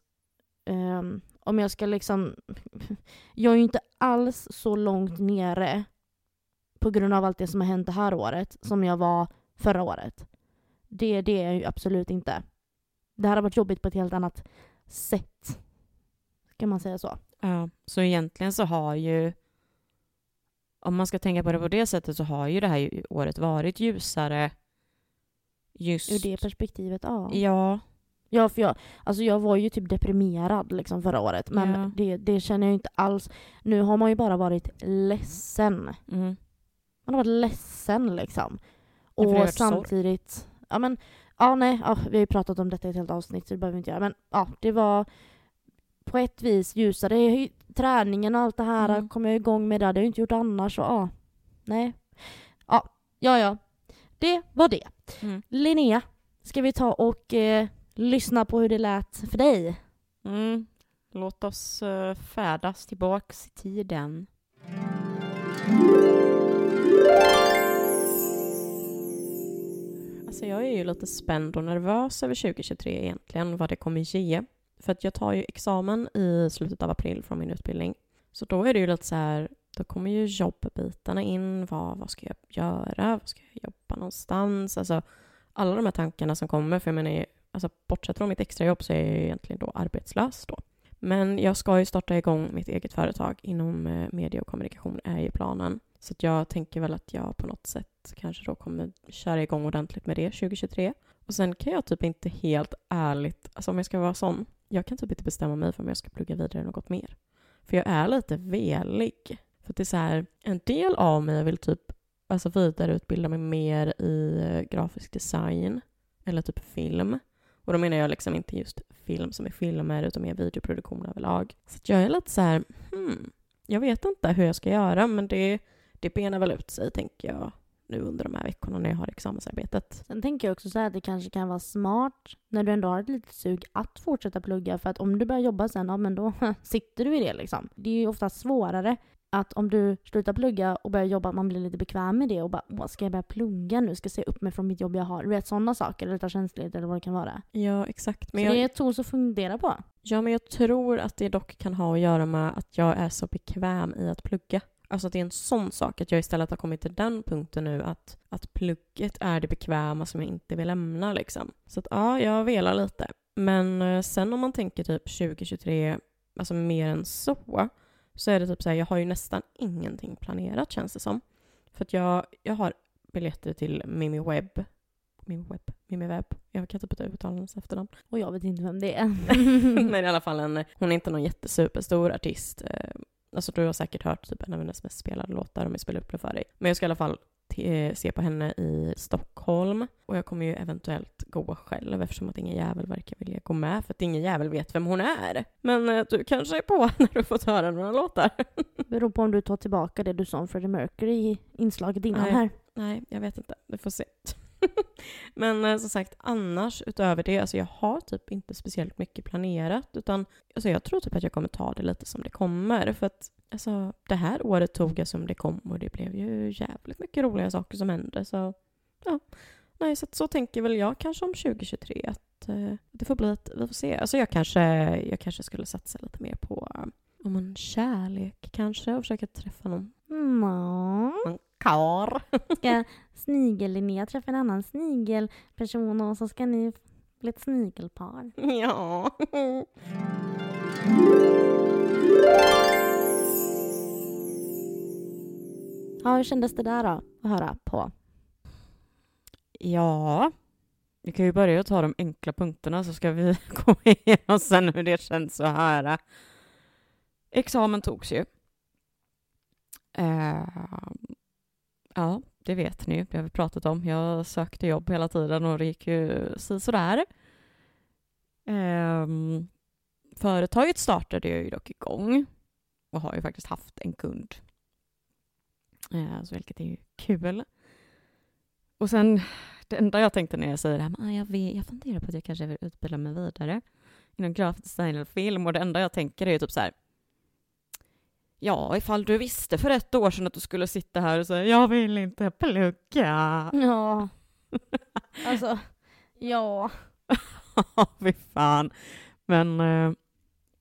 ehm, om jag ska liksom... Jag är ju inte alls så långt nere på grund av allt det som har hänt det här året som jag var förra året. Det, det är jag ju absolut inte. Det här har varit jobbigt på ett helt annat sätt. Kan man säga så? Ja, så egentligen så har ju, om man ska tänka på det på det sättet, så har ju det här året varit ljusare just... Ur det perspektivet, ja. Ja, Ja, för jag, alltså jag var ju typ deprimerad liksom förra året, men Ja. det, det känner jag inte alls. Nu har man ju bara varit ledsen. mm. Man har varit ledsen liksom. Och varit sorg. samtidigt, ja men, ja nej, ja, vi har ju pratat om detta i ett helt avsnitt så det behöver vi inte göra. Men ja, det var på ett vis ljusare. Träningen och allt det här Mm. kom jag igång med, det hade jag inte gjort annars. Och, ja, nej. Ja, ja, ja. Det var det. Mm. Linnea, ska vi ta och eh, lyssna på hur det lät för dig? Mm. Låt oss uh, färdas tillbaks i tiden. Alltså jag är ju lite spänd och nervös över 2023 egentligen, vad det kommer ge. För att jag tar ju examen i slutet av april från min utbildning. Så då är det ju lite så här, då kommer ju jobbbitarna in. Vad, vad ska jag göra? Vad ska jag jobba någonstans? Alltså alla de här tankarna som kommer. För jag menar, alltså, bortsett från mitt extrajobb så är jag ju egentligen då arbetslös då. Men jag ska ju starta igång mitt eget företag inom eh, media och kommunikation är ju planen. Så att jag tänker väl att jag på något sätt kanske då kommer köra igång ordentligt med det 2023. Och sen kan jag typ inte helt ärligt, alltså om jag ska vara sån, jag kan typ inte bestämma mig för om jag ska plugga vidare något mer. För jag är lite velig. För att det är så här, en del av mig vill typ alltså vidareutbilda mig mer i eh, grafisk design eller typ film. Och då menar jag liksom inte just film som är filmer utan mer videoproduktion överlag. Så att jag är lite så här, hmm, jag vet inte hur jag ska göra men det, det benar väl ut sig tänker jag nu under de här veckorna när jag har examensarbetet. Sen tänker jag också så här att det kanske kan vara smart när du ändå har ett litet sug att fortsätta plugga för att om du börjar jobba sen, ja men då sitter du i det liksom. Det är ju ofta svårare att om du slutar plugga och börjar jobba, att man blir lite bekväm med det och bara Åh, ska jag börja plugga nu? Ska jag se upp mig från mitt jobb jag har? Du vet sådana saker, eller ta tjänstledigt eller vad det kan vara. Ja, exakt. Men så jag, det är ett tool att fundera på. Ja, men jag tror att det dock kan ha att göra med att jag är så bekväm i att plugga. Alltså att det är en sån sak att jag istället har kommit till den punkten nu att, att plugget är det bekväma som jag inte vill lämna liksom. Så att ja, jag velar lite. Men eh, sen om man tänker typ 2023, alltså mer än så, så är det typ så här, jag har ju nästan ingenting planerat känns det som. För att jag, jag har biljetter till Mimi Webb. Mimi Webb? Mimi Webb? Jag kan typ inte uttala hennes efternamn. Och jag vet inte vem det är. Men i alla fall, en, hon är inte någon jättesuperstor artist. Eh, Alltså du har säkert hört typ en av hennes mest spelade låtar om jag spelar upp det för dig. Men jag ska i alla fall te- se på henne i Stockholm. Och jag kommer ju eventuellt gå själv eftersom att ingen jävel verkar vilja gå med för att ingen jävel vet vem hon är. Men eh, du kanske är på när du fått höra några låtar. Beror på om du tar tillbaka det du sa om Freddie Mercury i inslaget innan Nej. här. Nej, jag vet inte. Vi får se. Men eh, som sagt, annars utöver det, alltså jag har typ inte speciellt mycket planerat. Utan alltså jag tror typ att jag kommer ta det lite som det kommer. För att alltså, det här året tog jag som det kom och det blev ju jävligt mycket roliga saker som hände. Så ja, nej, så, så tänker väl jag kanske om 2023 att eh, det får bli att vi får se. Alltså jag kanske, jag kanske skulle satsa lite mer på eh, om en kärlek kanske och försöka träffa någon Mm. Kar. Ska snigel-Linnea träffa en annan snigelperson och så ska ni bli ett snigelpar. Ja. Ja, hur kändes det där då? Att höra på. Ja. Vi kan ju börja ta de enkla punkterna så ska vi gå igenom sen hur det känns att höra. Examen togs ju. Eh, ja, det vet ni ju. Det har vi pratat om. Jag sökte jobb hela tiden och det gick ju sådär. Um, företaget startade ju dock igång och har ju faktiskt haft en kund. Uh, så vilket är ju kul. Och sen, det enda jag tänkte när jag säger det här, ah, jag, vet, jag funderar på att jag kanske vill utbilda mig vidare inom grafisk design eller film och det enda jag tänker är ju typ så här. Ja, ifall du visste för ett år sedan att du skulle sitta här och säga jag vill inte plugga. Ja. Alltså, ja. Ja, fy fan. Men, eh,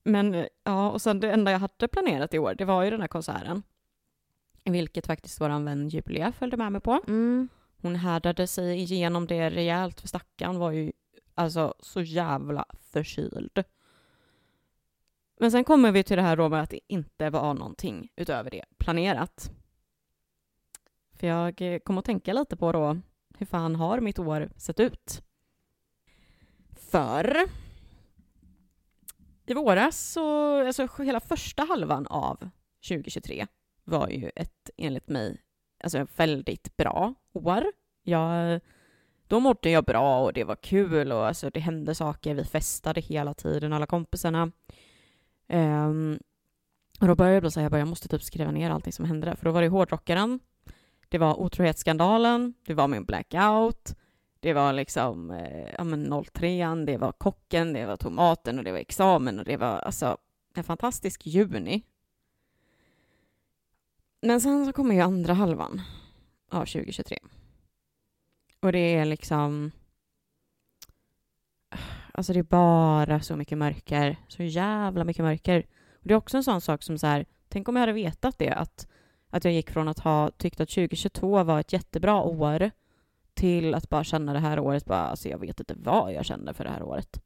men eh, ja, och sen det enda jag hade planerat i år, det var ju den här konserten. Vilket faktiskt vår vän Julia följde med mig på. Mm. Hon härdade sig igenom det rejält, för stackaren var ju alltså så jävla förkyld. Men sen kommer vi till det här då med att det inte var någonting utöver det planerat. För jag eh, kom att tänka lite på då, hur fan har mitt år sett ut? För i våras så, alltså hela första halvan av 2023 var ju ett, enligt mig, alltså ett väldigt bra år. Jag, då mådde jag bra och det var kul och alltså det hände saker. Vi festade hela tiden, alla kompisarna. Um, och då började jag bli så här, jag, bara, jag måste typ skriva ner allting som hände där. För då var det hårdrockaren, det var otrohetsskandalen, det var min blackout, det var liksom eh, ja, men 03 det var kocken, det var tomaten. Och det var examen. Och det var alltså en fantastisk juni. Men sen så kommer ju andra halvan av 2023. Och det är liksom... Alltså det är bara så mycket mörker. Så jävla mycket mörker. Och det är också en sån sak som så här, tänk om jag hade vetat det, att, att jag gick från att ha tyckt att 2022 var ett jättebra år till att bara känna det här året, bara, alltså jag vet inte vad jag känner för det här året.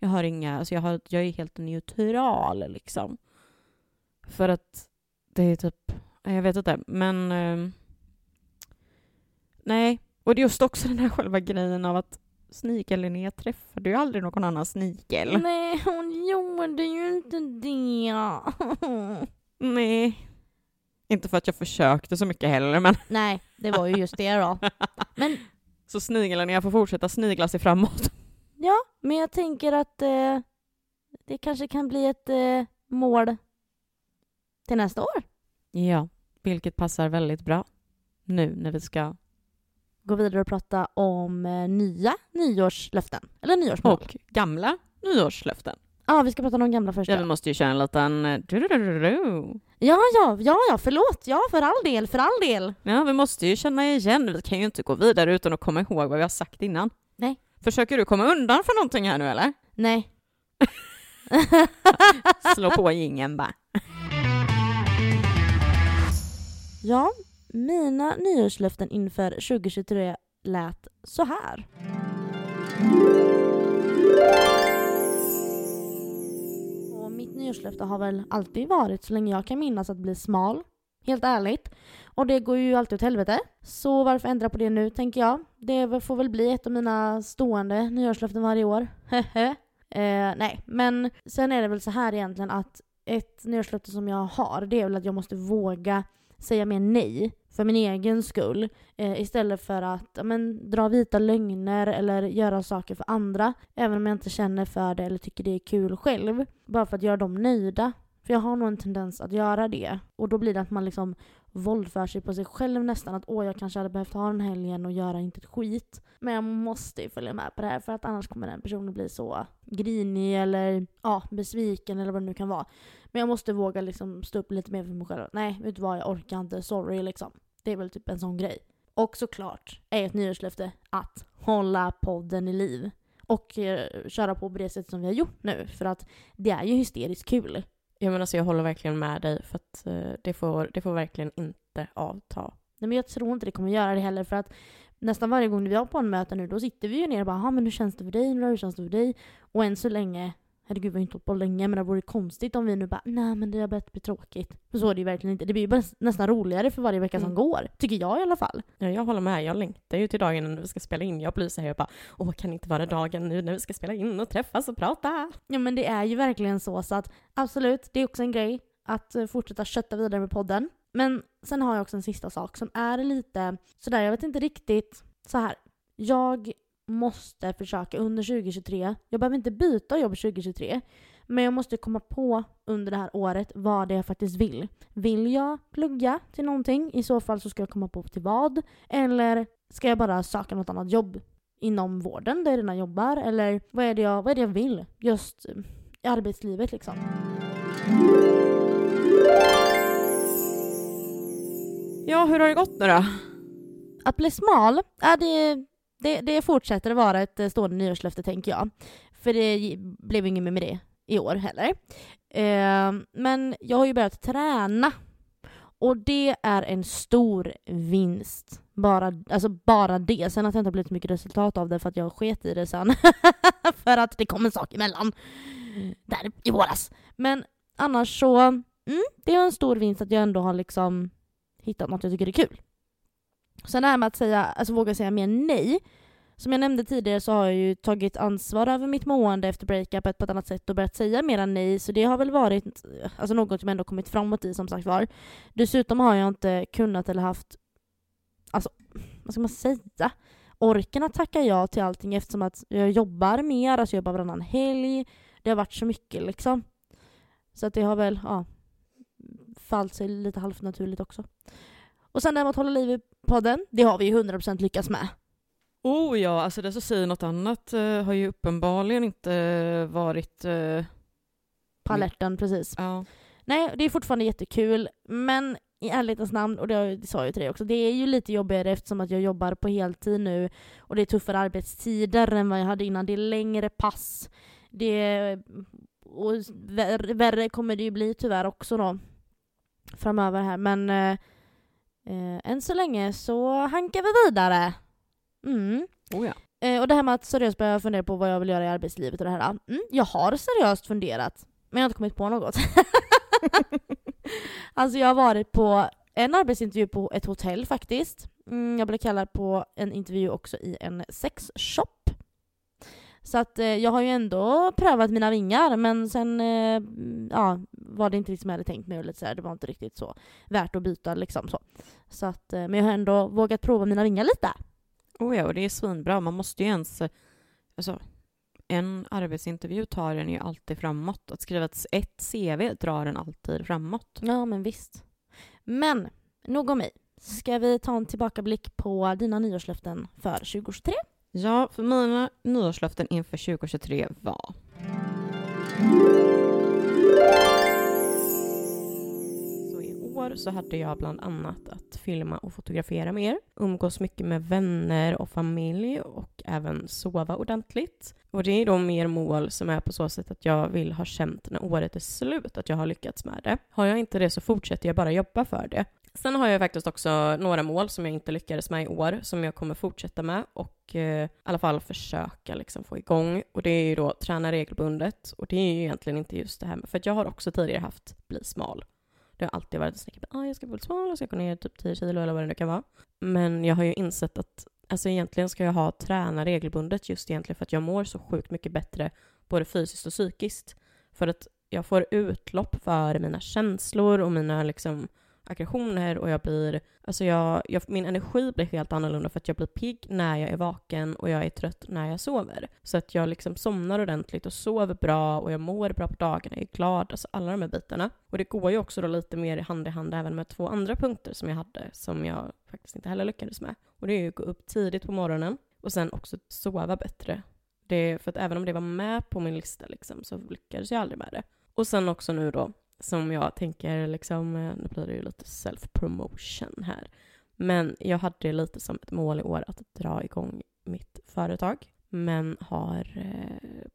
Jag har inga, alltså jag, har, jag är helt neutral liksom. För att det är typ, jag vet inte, men... Eh, nej, och det är just också den här själva grejen av att Snigel-Linnea träffade ju aldrig någon annan snigel. Nej, hon gjorde ju inte det. Nej. Inte för att jag försökte så mycket heller, men... Nej, det var ju just det då. Men... Så Snigel-Linnea får fortsätta snigla sig framåt. Ja, men jag tänker att eh, det kanske kan bli ett eh, mål till nästa år. Ja, vilket passar väldigt bra nu när vi ska gå vidare och prata om eh, nya nyårslöften. Eller nyårsmål. Och gamla nyårslöften. Ja, ah, vi ska prata om de gamla först. Ja, vi måste ju köra en liten... eh. Ja, ja, ja, ja, förlåt. Ja, för all del, för all del. Ja, vi måste ju känna igen. Vi kan ju inte gå vidare utan att komma ihåg vad vi har sagt innan. Nej. Försöker du komma undan för någonting här nu eller? Nej. Slå på jingeln bara. Ja, mina nyårslöften inför 2023 lät så här. Och mitt nyårslöfte har väl alltid varit, så länge jag kan minnas, att bli smal. Helt ärligt. Och det går ju alltid åt helvete. Så varför ändra på det nu, tänker jag. Det får väl bli ett av mina stående nyårslöften varje år. eh, nej, men sen är det väl så här egentligen att ett nyårslöfte som jag har, det är väl att jag måste våga säga mer nej för min egen skull eh, istället för att men, dra vita lögner eller göra saker för andra även om jag inte känner för det eller tycker det är kul själv. Bara för att göra dem nöjda. För jag har nog en tendens att göra det. Och då blir det att man liksom våldför sig på sig själv nästan. Att åh, jag kanske hade behövt ha den helgen och göra inte ett skit. Men jag måste ju följa med på det här för att annars kommer den personen bli så grinig eller ja, besviken eller vad det nu kan vara. Men jag måste våga liksom stå upp lite mer för mig själv. Nej, vet du vad, jag orkar inte, sorry liksom. Det är väl typ en sån grej. Och såklart är ett nyårslöfte att hålla podden i liv. Och eh, köra på på det sätt som vi har gjort nu. För att det är ju hysteriskt kul. Ja, men alltså jag håller verkligen med dig för att eh, det, får, det får verkligen inte avta. Nej, men jag tror inte det kommer göra det heller för att nästan varje gång vi har på en möte nu då sitter vi ju ner och bara men hur känns det för dig? Hur känns det för dig? Och än så länge Herregud vi har inte hållit på länge men det vore konstigt om vi nu bara nej men det har börjat bli tråkigt. För så är det ju verkligen inte. Det blir ju bara nästan roligare för varje vecka som Mm. går. Tycker jag i alla fall. Ja, jag håller med. Jag längtar ju till dagen när vi ska spela in. Jag blir så här, jag bara, åh, kan inte vara dagen nu när vi ska spela in och träffas och prata? Ja men det är ju verkligen så så att absolut, det är också en grej att eh, fortsätta kötta vidare med podden. Men sen har jag också en sista sak som är lite sådär, jag vet inte riktigt så här. Jag måste försöka under 2023, jag behöver inte byta jobb 2023, men jag måste komma på under det här året vad det är jag faktiskt vill. Vill jag plugga till någonting? I så fall så ska jag komma på till vad. Eller ska jag bara söka något annat jobb inom vården där jag redan jobbar eller vad är det jag, vad är det jag vill just i arbetslivet liksom. Ja, hur har det gått nu då? Att bli smal, ja, det, det, det fortsätter att vara ett eh, stående nyårslöfte tänker jag. För det blev inget med det i år heller. Eh, men jag har ju börjat träna. Och det är en stor vinst. Bara, alltså bara det. Sen att det inte har blivit så mycket resultat av det för att jag sket i det sen. för att det kom en sak emellan. Där i våras. Men annars så, mm, det är en stor vinst att jag ändå har liksom hittat något jag tycker är kul. Sen det här med att säga, alltså våga säga mer nej. Som jag nämnde tidigare så har jag ju tagit ansvar över mitt mående efter breakupet på ett annat sätt och börjat säga mera nej, så det har väl varit alltså något som ändå kommit framåt i som sagt var. Dessutom har jag inte kunnat eller haft, alltså vad ska man säga? Orken att tacka ja till allting eftersom att jag jobbar mer, alltså jag jobbar varannan helg. Det har varit så mycket liksom. Så att det har väl, ja, fallit sig lite halvt naturligt också. Och sen det här med att hålla liv i podden, det har vi ju 100% lyckats med. Oh ja, alltså det som säger något annat uh, har ju uppenbarligen inte varit... Uh, På alerten, precis. Ja. Nej, det är fortfarande jättekul, men i ärlighetens namn, och det, det sa jag ju till dig också, det är ju lite jobbigare eftersom att jag jobbar på heltid nu och det är tuffare arbetstider än vad jag hade innan. Det är längre pass. Det och värre, värre kommer det ju bli tyvärr också då framöver här, men eh, än så länge så hankar vi vidare. Mm. Oh ja. Eh, och det här med att seriöst börja fundera på vad jag vill göra i arbetslivet och det här. Mm, jag har seriöst funderat, men jag har inte kommit på något. alltså jag har varit på en arbetsintervju på ett hotell faktiskt. Mm, jag blev kallad på en intervju också i en sexshop. Så att eh, jag har ju ändå prövat mina vingar men sen eh, ja, var det inte riktigt som jag hade tänkt mig. Och lite så här, det var inte riktigt så värt att byta liksom så. så att, eh, men jag har ändå vågat prova mina vingar lite. Oh ja, och det är svinbra. Man måste ju ens... Alltså, en arbetsintervju tar en ju alltid framåt. Att skriva ett CV drar en alltid framåt. Ja, men visst. Men, nog om mig. Ska vi ta en tillbakablick på dina nyårslöften för 2023? Ja, för mina nyårslöften inför 2023 var I år så hade jag bland annat att filma och fotografera mer, umgås mycket med vänner och familj och även sova ordentligt. Och det är då mer mål som är på så sätt att jag vill ha känt när året är slut att jag har lyckats med det. Har jag inte det så fortsätter jag bara jobba för det. Sen har jag faktiskt också några mål som jag inte lyckades med i år som jag kommer fortsätta med och eh, i alla fall försöka liksom få igång. Och det är ju då träna regelbundet och det är ju egentligen inte just det här med, för att jag har också tidigare haft bli smal. Det har alltid varit en att typ, ah, jag ska bli smal, jag ska gå ner typ 10 kilo eller vad det nu kan vara. Men jag har ju insett att alltså egentligen ska jag ha träna regelbundet just egentligen för att jag mår så sjukt mycket bättre både fysiskt och psykiskt. För att jag får utlopp för mina känslor och mina liksom aggressioner och jag blir, alltså jag, jag, min energi blir helt annorlunda för att jag blir pigg när jag är vaken och jag är trött när jag sover. Så att jag liksom somnar ordentligt och sover bra och jag mår bra på dagarna, jag är glad, alltså alla de här bitarna. Och det går ju också då lite mer hand i hand även med två andra punkter som jag hade som jag faktiskt inte heller lyckades med. Och det är ju att gå upp tidigt på morgonen och sen också sova bättre. Det, för att även om det var med på min lista liksom, så lyckades jag aldrig med det. Och sen också nu då som jag tänker, liksom, eh, nu blir det ju lite self-promotion här, men jag hade lite som ett mål i år att dra igång mitt företag, men har eh,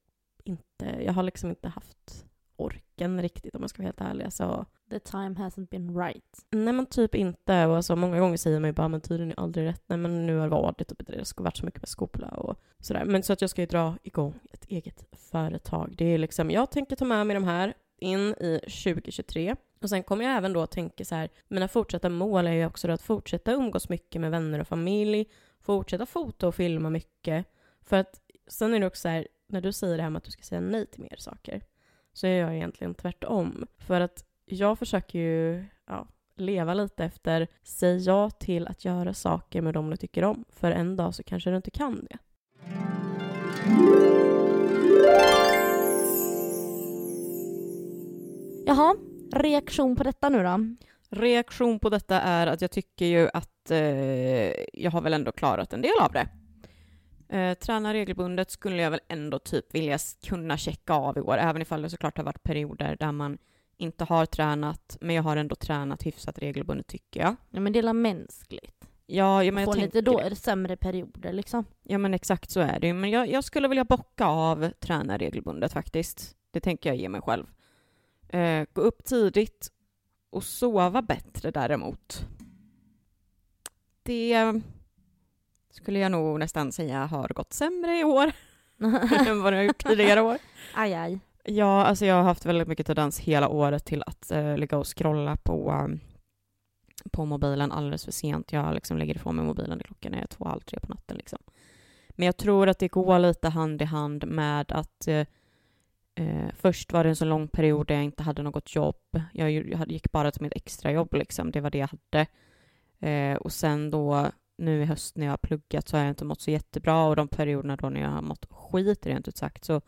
inte, jag har liksom inte haft orken riktigt om jag ska vara helt ärlig. Alltså, The time hasn't been right. Nej men typ inte. Och alltså, många gånger säger man ju bara men tiden är aldrig rätt. Nej men nu har det varit typ det har varit så mycket med skola och sådär. Men så att jag ska ju dra igång ett eget företag. Det är liksom, jag tänker ta med mig de här in i 2023. Och sen kommer jag även då tänka så här, mina fortsatta mål är ju också då att fortsätta umgås mycket med vänner och familj, fortsätta fota och filma mycket. För att sen är det också så här, när du säger det här med att du ska säga nej till mer saker, så är jag egentligen tvärtom. För att jag försöker ju ja, leva lite efter, säg ja till att göra saker med dem du tycker om, för en dag så kanske du inte kan det. Jaha, reaktion på detta nu då? Reaktion på detta är att jag tycker ju att eh, jag har väl ändå klarat en del av det. Eh, träna regelbundet skulle jag väl ändå typ vilja kunna checka av i år, även ifall det såklart har varit perioder där man inte har tränat, men jag har ändå tränat hyfsat regelbundet tycker jag. Ja men det är mänskligt. Ja, ja men jag Få tänker lite då, det. sämre perioder liksom. Ja men exakt så är det ju. Men jag, jag skulle vilja bocka av träna regelbundet faktiskt. Det tänker jag ge mig själv. Eh, gå upp tidigt och sova bättre däremot. Det skulle jag nog nästan säga har gått sämre i år än vad det har gjort tidigare år. aj aj. Ja, alltså jag har haft väldigt mycket tendens hela året till att eh, ligga och scrolla på, um, på mobilen alldeles för sent. Jag liksom lägger ifrån mig mobilen klockan är två, halv tre på natten. Liksom. Men jag tror att det går lite hand i hand med att eh, eh, först var det en så lång period där jag inte hade något jobb. Jag, jag gick bara till mitt extrajobb, liksom. det var det jag hade. Eh, och sen då nu i höst när jag har pluggat så har jag inte mått så jättebra och de perioderna då när jag har mått skit rent ut sagt så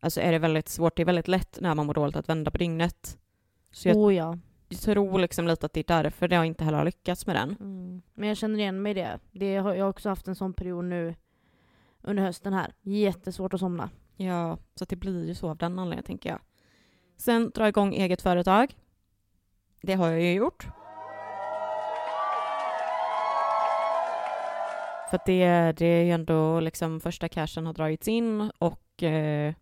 alltså är det väldigt svårt. Det är väldigt lätt när man mår dåligt att vända på dygnet. Så jag Oh ja. tror liksom lite att det är därför jag inte heller har lyckats med den. Mm. Men jag känner igen mig i det. det har, jag har också haft en sån period nu under hösten här. Jättesvårt att somna. Ja, så att det blir ju så av den anledningen tänker jag. Sen dra igång eget företag. Det har jag ju gjort. För att det, det är ju ändå liksom första cashen har dragits in och eh,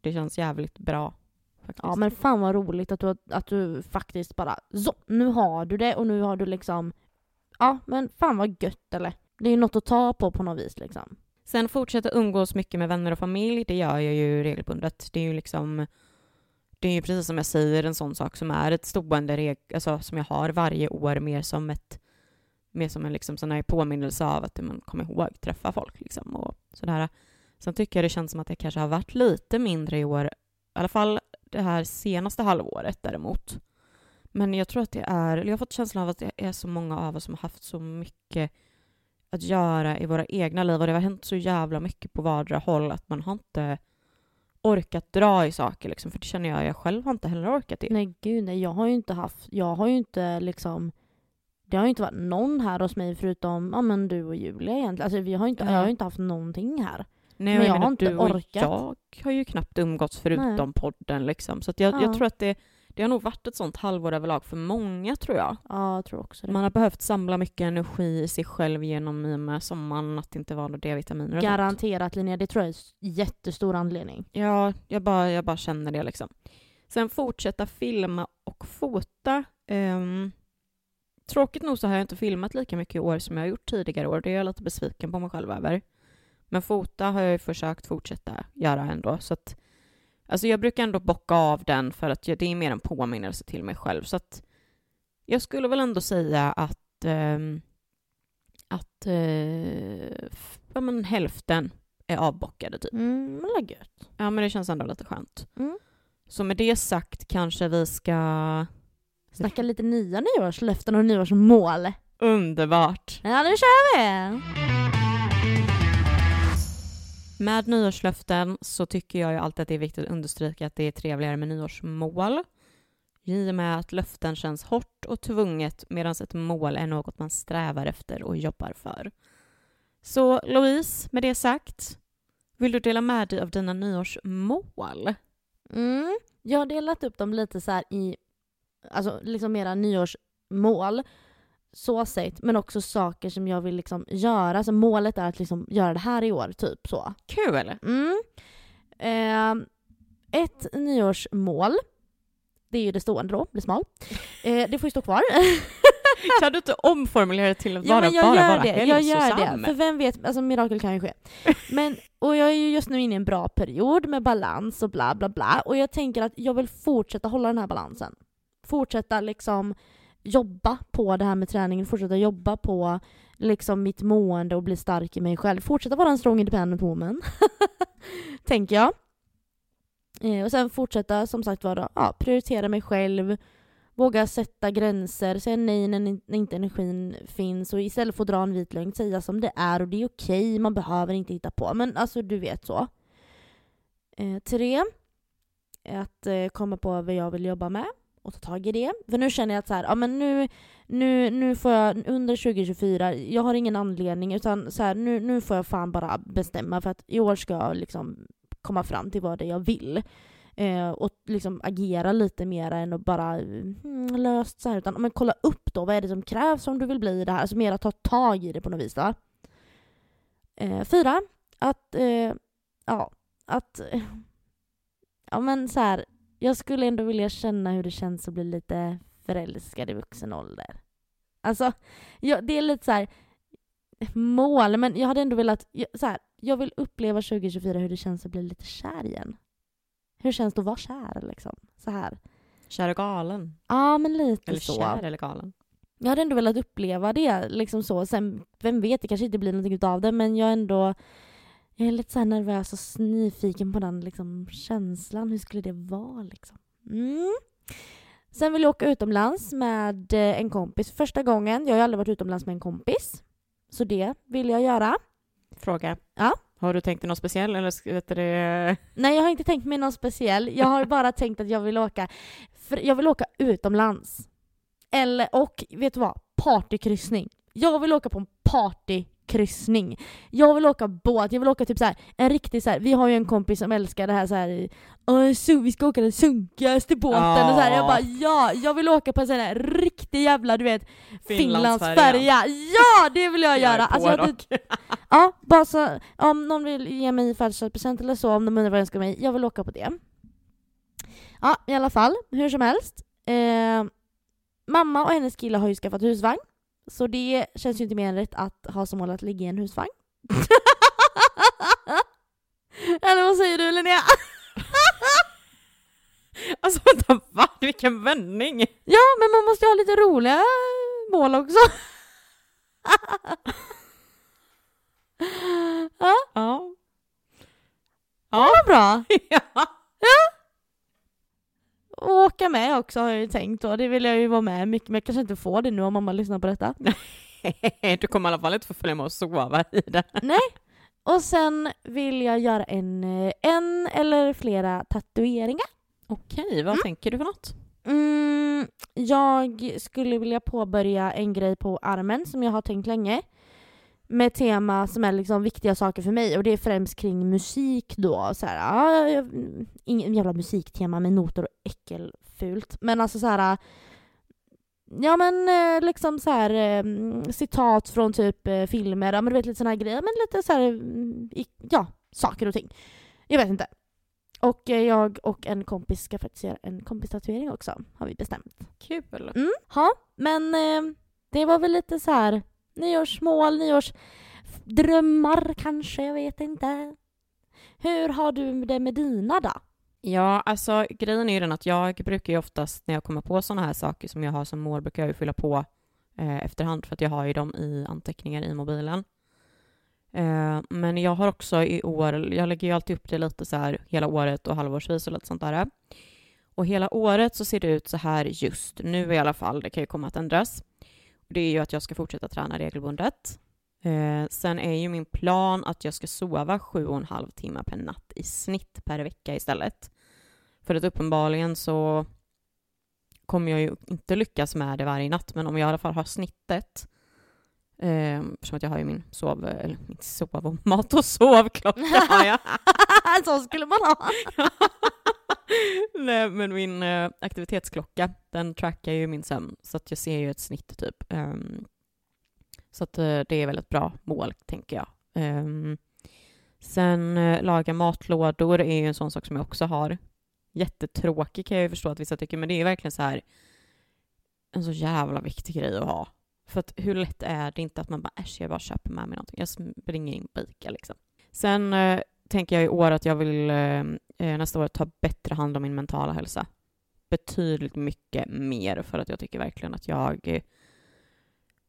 det känns jävligt bra. Faktiskt. Ja men fan vad roligt att du, att du faktiskt bara så, nu har du det och nu har du liksom Ja men fan vad gött eller? Det är ju något att ta på på något vis liksom. Sen fortsätta umgås mycket med vänner och familj, det gör jag ju regelbundet. Det är ju liksom, det är ju precis som jag säger en sån sak som är ett stående reg, alltså som jag har varje år mer som ett, mer som en liksom sån här påminnelse av att man kommer ihåg träffa folk liksom och sådär. Sen tycker jag det känns som att det kanske har varit lite mindre i år, i alla fall det här senaste halvåret däremot. Men jag tror att det är, jag har fått känslan av att det är så många av oss som har haft så mycket att göra i våra egna liv och det har hänt så jävla mycket på vardera håll att man har inte orkat dra i saker liksom, för det känner jag, jag själv har inte heller orkat det. Nej gud nej, jag har ju inte haft, jag har ju inte liksom det har ju inte varit någon här hos mig förutom ja, men du och Julia egentligen. Alltså, vi har inte, Ja. Jag har ju inte haft någonting här. Nej, Men och jag menar, har inte du och orkat. jag har ju knappt umgåtts förutom Nej. podden liksom. Så jag, Ja. jag tror att det, det har nog varit ett sånt halvår överlag för många tror jag. Ja, jag tror också det. Man har behövt samla mycket energi i sig själv genom i och med sommaren, att det inte var några D-vitaminer och sånt. Garanterat Linnea, det tror jag är en jättestor anledning. Ja, jag bara, jag bara känner det liksom. Sen fortsätta filma och fota. Ehm, tråkigt nog så har jag inte filmat lika mycket i år som jag har gjort tidigare år. Det är jag lite besviken på mig själv över. Men fota har jag ju försökt fortsätta göra ändå. Så att, alltså jag brukar ändå bocka av den för att det är mer en påminnelse till mig själv. Så att jag skulle väl ändå säga att, ehm, att eh, ja, men hälften är avbockade typ. Mm, men gött. Ja, men det känns ändå lite skönt. Mm. Så med det sagt kanske vi ska... Snacka lite nya nyårslöften och nyårsmål. Underbart! Ja, nu kör vi! Med nyårslöften så tycker jag ju alltid att det är viktigt att understryka att det är trevligare med nyårsmål. I och med att löften känns hårt och tvunget medan ett mål är något man strävar efter och jobbar för. Så Louise, med det sagt, vill du dela med dig av dina nyårsmål? Mm. Jag har delat upp dem lite så här i, alltså liksom mera nyårsmål. Så sett, men också saker som jag vill liksom göra. Så målet är att liksom göra det här i år, typ så. Kul! Mm. Eh, ett nyårsmål, det är ju det stående då, bli smal. Eh, det får ju stå kvar. Kan du inte omformulera det till att Ja, bara, men jag bara gör vara det. Jag gör det. För vem vet, alltså mirakel kan ju ske. Men, och jag är ju just nu inne i en bra period med balans och bla bla bla. Och jag tänker att jag vill fortsätta hålla den här balansen. Fortsätta liksom jobba på det här med träningen, fortsätta jobba på liksom mitt mående och bli stark i mig själv. Fortsätta vara en strong independent woman. tänker jag. Eh, och sen fortsätta som sagt vara, ja, prioritera mig själv, våga sätta gränser, säga nej när inte energin finns och istället för att dra en vit lögn säga som det är och det är okej, man behöver inte hitta på. Men alltså du vet så. Eh, tre, att eh, komma på vad jag vill jobba med och ta tag i det. För nu känner jag att så här, ja, men nu, nu, nu får jag under 2024, jag har ingen anledning utan så här, nu, nu får jag fan bara bestämma för att i år ska jag liksom komma fram till vad det är jag vill. Eh, och liksom agera lite mer än att bara mm, löst så här utan men kolla upp då, vad är det som krävs om du vill bli det här? Alltså mer att ta tag i det på något vis. Va? Eh, fyra, att, eh, ja, att, ja men så här, jag skulle ändå vilja känna hur det känns att bli lite förälskad i vuxen ålder. Alltså, jag, det är lite så här, mål, men jag hade ändå velat, så här, jag vill uppleva 2024 hur det känns att bli lite kär igen. Hur känns det att vara kär liksom? Så här. Kär och galen? Ja, men lite eller så. kär eller galen? Jag hade ändå velat uppleva det liksom så. Sen, vem vet, det kanske inte blir någonting av det, men jag ändå jag är lite så nervös och nyfiken på den liksom, känslan. Hur skulle det vara liksom? Mm. Sen vill jag åka utomlands med eh, en kompis första gången. Jag har ju aldrig varit utomlands med en kompis. Så det vill jag göra. Fråga. Ja. Har du tänkt dig något speciell eller vet det? Nej, jag har inte tänkt mig någon speciell. Jag har bara tänkt att jag vill åka, för jag vill åka utomlands. Eller, och vet du vad? Partykryssning. Jag vill åka på en partykryssning. Jag vill åka båt, jag vill åka typ så här, en riktig så här, vi har ju en kompis som älskar det här så här, så vi ska åka den sunkigaste båten oh. och så här, jag bara ja, jag vill åka på en sån här riktig jävla du vet Finlandsfärja. Ja, det vill jag, jag göra! Alltså, jag, ja, bara så, om någon vill ge mig födelsedagspresent eller så, om de undrar vad jag önskar mig, jag vill åka på det. Ja, i alla fall, hur som helst. Eh, mamma och hennes kille har ju skaffat husvagn. Så det känns ju inte mer än rätt att ha som mål att ligga i en husvagn. Eller vad säger du Linnea? alltså vänta, va? Vilken vändning! Ja, men man måste ju ha lite roliga mål också. ja. Ja. Ja, vad bra. ja. ja. Åka med också har jag ju tänkt då. Det vill jag ju vara med mycket, men jag kanske inte får det nu om mamma lyssnar på detta. du kommer i alla fall inte få följa med och sova i det. Nej. Och sen vill jag göra en, en eller flera tatueringar. Okej, vad mm. tänker du för något? Mm, jag skulle vilja påbörja en grej på armen som jag har tänkt länge med tema som är liksom viktiga saker för mig och det är främst kring musik då. Så här, ja, ingen jävla musiktema med noter och äckelfult. Men alltså så här. Ja men eh, liksom så här eh, citat från typ eh, filmer, ja men du vet lite såna här grejer, men lite så här, ja, saker och ting. Jag vet inte. Och jag och en kompis ska faktiskt göra en kompistatuering också, har vi bestämt. Kul! Mm, ja, men det var väl lite så här nyårsmål, nyårsdrömmar kanske, jag vet inte. Hur har du det med dina då? Ja, alltså grejen är ju den att jag brukar ju oftast när jag kommer på sådana här saker som jag har som mål brukar jag ju fylla på eh, efterhand för att jag har ju dem i anteckningar i mobilen. Eh, men jag har också i år, jag lägger ju alltid upp det lite så här hela året och halvårsvis och lite sånt där. Och hela året så ser det ut så här just nu i alla fall, det kan ju komma att ändras det är ju att jag ska fortsätta träna regelbundet. Eh, sen är ju min plan att jag ska sova sju och en halv timme per natt i snitt per vecka istället. För att uppenbarligen så kommer jag ju inte lyckas med det varje natt, men om jag i alla fall har snittet eh, eftersom att jag har ju min sov, eller min sov, mat och sovklocka har jag. Så skulle man ha. Nej, men min uh, aktivitetsklocka, den trackar ju min sömn, så att jag ser ju ett snitt typ. Um, så att uh, det är väl ett bra mål, tänker jag. Um, sen uh, laga matlådor är ju en sån sak som jag också har. Jättetråkig kan jag ju förstå att vissa tycker, men det är verkligen så här en så jävla viktig grej att ha. För att hur lätt är det inte att man bara äsch, jag bara köper med mig någonting. Jag springer in på Ica liksom. Sen tänker jag i år att jag vill eh, eh, nästa år ta bättre hand om min mentala hälsa. Betydligt mycket mer för att jag tycker verkligen att jag... Eh,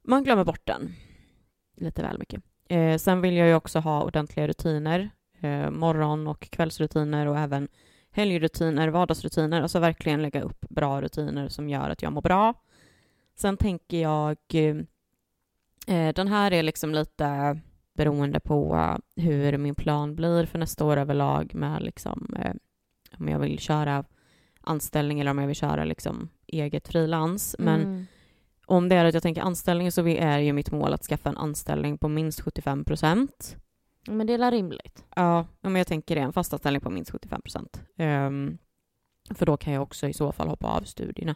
man glömmer bort den lite väl mycket. Eh, sen vill jag ju också ha ordentliga rutiner. Eh, morgon och kvällsrutiner och även helgrutiner, vardagsrutiner. Alltså verkligen lägga upp bra rutiner som gör att jag mår bra. Sen tänker jag... Eh, den här är liksom lite beroende på hur min plan blir för nästa år överlag med liksom, eh, om jag vill köra anställning eller om jag vill köra liksom eget frilans. Men mm. om det är att jag tänker anställning så är ju mitt mål att skaffa en anställning på minst 75 procent. Men det är rimligt? Ja, men jag tänker det, en fast anställning på minst 75 procent. Um, för då kan jag också i så fall hoppa av studierna.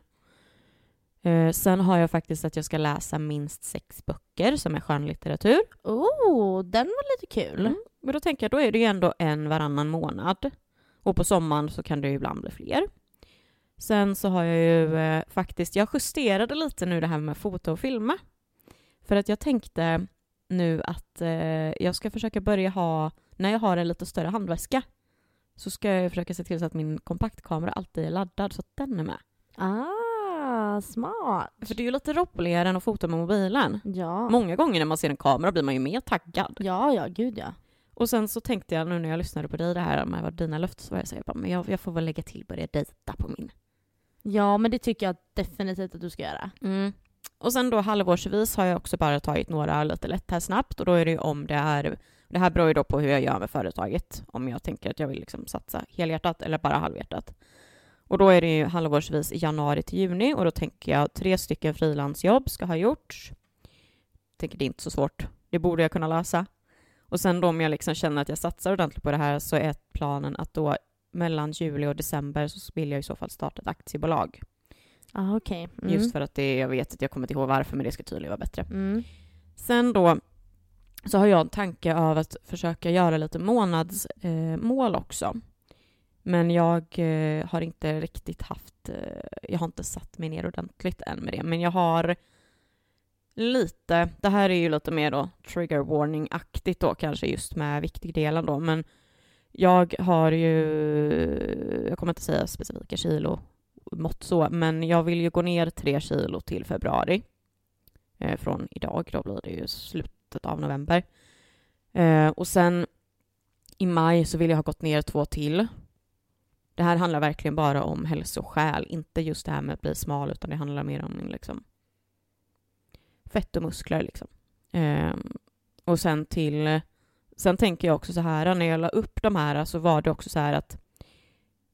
Uh, sen har jag faktiskt att jag ska läsa minst sex böcker som är skönlitteratur. Oh, den var lite kul. Mm. Men då tänker jag, då är det ju ändå en varannan månad. Och på sommaren så kan det ju ibland bli fler. Sen så har jag ju eh, faktiskt, jag justerade lite nu det här med foto och filma. För att jag tänkte nu att eh, jag ska försöka börja ha, när jag har en lite större handväska, så ska jag försöka se till så att min kompaktkamera alltid är laddad så att den är med. Ah, smart. För det är ju lite roligare än att fota med mobilen. Ja. Många gånger när man ser en kamera blir man ju mer taggad. Ja, ja, gud ja. Och sen så tänkte jag nu när jag lyssnade på dig det här med vad dina löften så var jag säga bara, men jag, jag får väl lägga till börja dejta på min. Ja, men det tycker jag definitivt att du ska göra. Mm. Och sen då halvårsvis har jag också bara tagit några lite lätt här snabbt och då är det ju om det är det här beror ju då på hur jag gör med företaget, om jag tänker att jag vill liksom satsa helhjärtat eller bara halvhjärtat. Och då är det ju halvårsvis i januari till juni och då tänker jag tre stycken frilansjobb ska ha gjorts. Jag tänker det är inte så svårt, det borde jag kunna lösa. Och sen då om jag liksom känner att jag satsar ordentligt på det här så är planen att då mellan juli och december så vill jag i så fall starta ett aktiebolag. Ah, okay. Mm. Just för att det, jag vet att jag kommer inte ihåg varför, men det ska tydligen vara bättre. Mm. Sen då så har jag en tanke av att försöka göra lite månadsmål eh, också. Men jag eh, har inte riktigt haft, eh, jag har inte satt mig ner ordentligt än med det, men jag har lite, det här är ju lite mer då trigger warning-aktigt då kanske just med viktdelen då, men jag har ju, jag kommer inte säga specifika kilo mått så, men jag vill ju gå ner tre kilo till februari. Eh, från idag, då blir det ju slutet av november. Eh, och sen i maj så vill jag ha gått ner två till. Det här handlar verkligen bara om hälsoskäl, inte just det här med att bli smal, utan det handlar mer om liksom fett och muskler. Liksom. Eh, och sen till Sen tänker jag också så här, när jag la upp de här så var det också så här att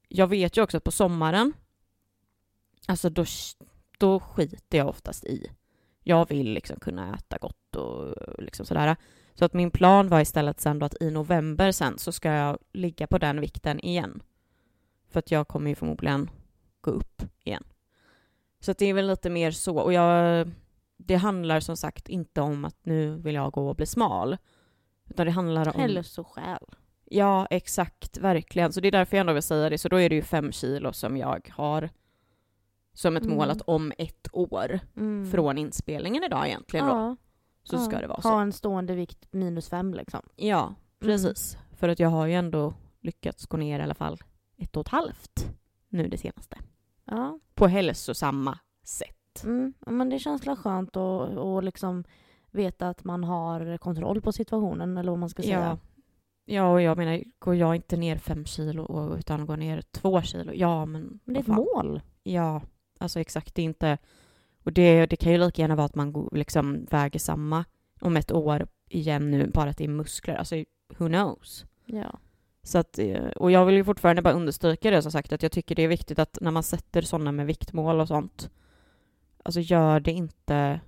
jag vet ju också att på sommaren, alltså då, då skiter jag oftast i. Jag vill liksom kunna äta gott och liksom sådär. Så att min plan var istället sen då att i november sen så ska jag ligga på den vikten igen. För att jag kommer ju förmodligen gå upp igen. Så det är väl lite mer så. Och jag, det handlar som sagt inte om att nu vill jag gå och bli smal. Utan det handlar om... Hälsoskäl. Ja, exakt. Verkligen. Så det är därför jag ändå vill säga det. Så då är det ju fem kilo som jag har som ett mm. mål att om ett år mm. från inspelningen idag egentligen ja. då, så ja. ska det vara så. Ha en stående vikt minus fem liksom. Ja, mm. precis. Mm. För att jag har ju ändå lyckats gå ner i alla fall ett och ett halvt nu det senaste. Ja. På hälsosamma sätt. Mm. men det känns väl skönt att och liksom veta att man har kontroll på situationen eller vad man ska säga. Ja, ja och jag menar, går jag inte ner fem kilo utan går ner två kilo, ja men... Men det är ett mål. Ja, alltså exakt, det är inte... Och det, det kan ju lika gärna vara att man liksom väger samma om ett år igen nu, bara att det är muskler. Alltså, who knows? Ja. Så att, eh, och jag vill ju fortfarande bara understryka det som sagt, att jag tycker det är viktigt att när man sätter sådana med viktmål och sånt, alltså gör det inte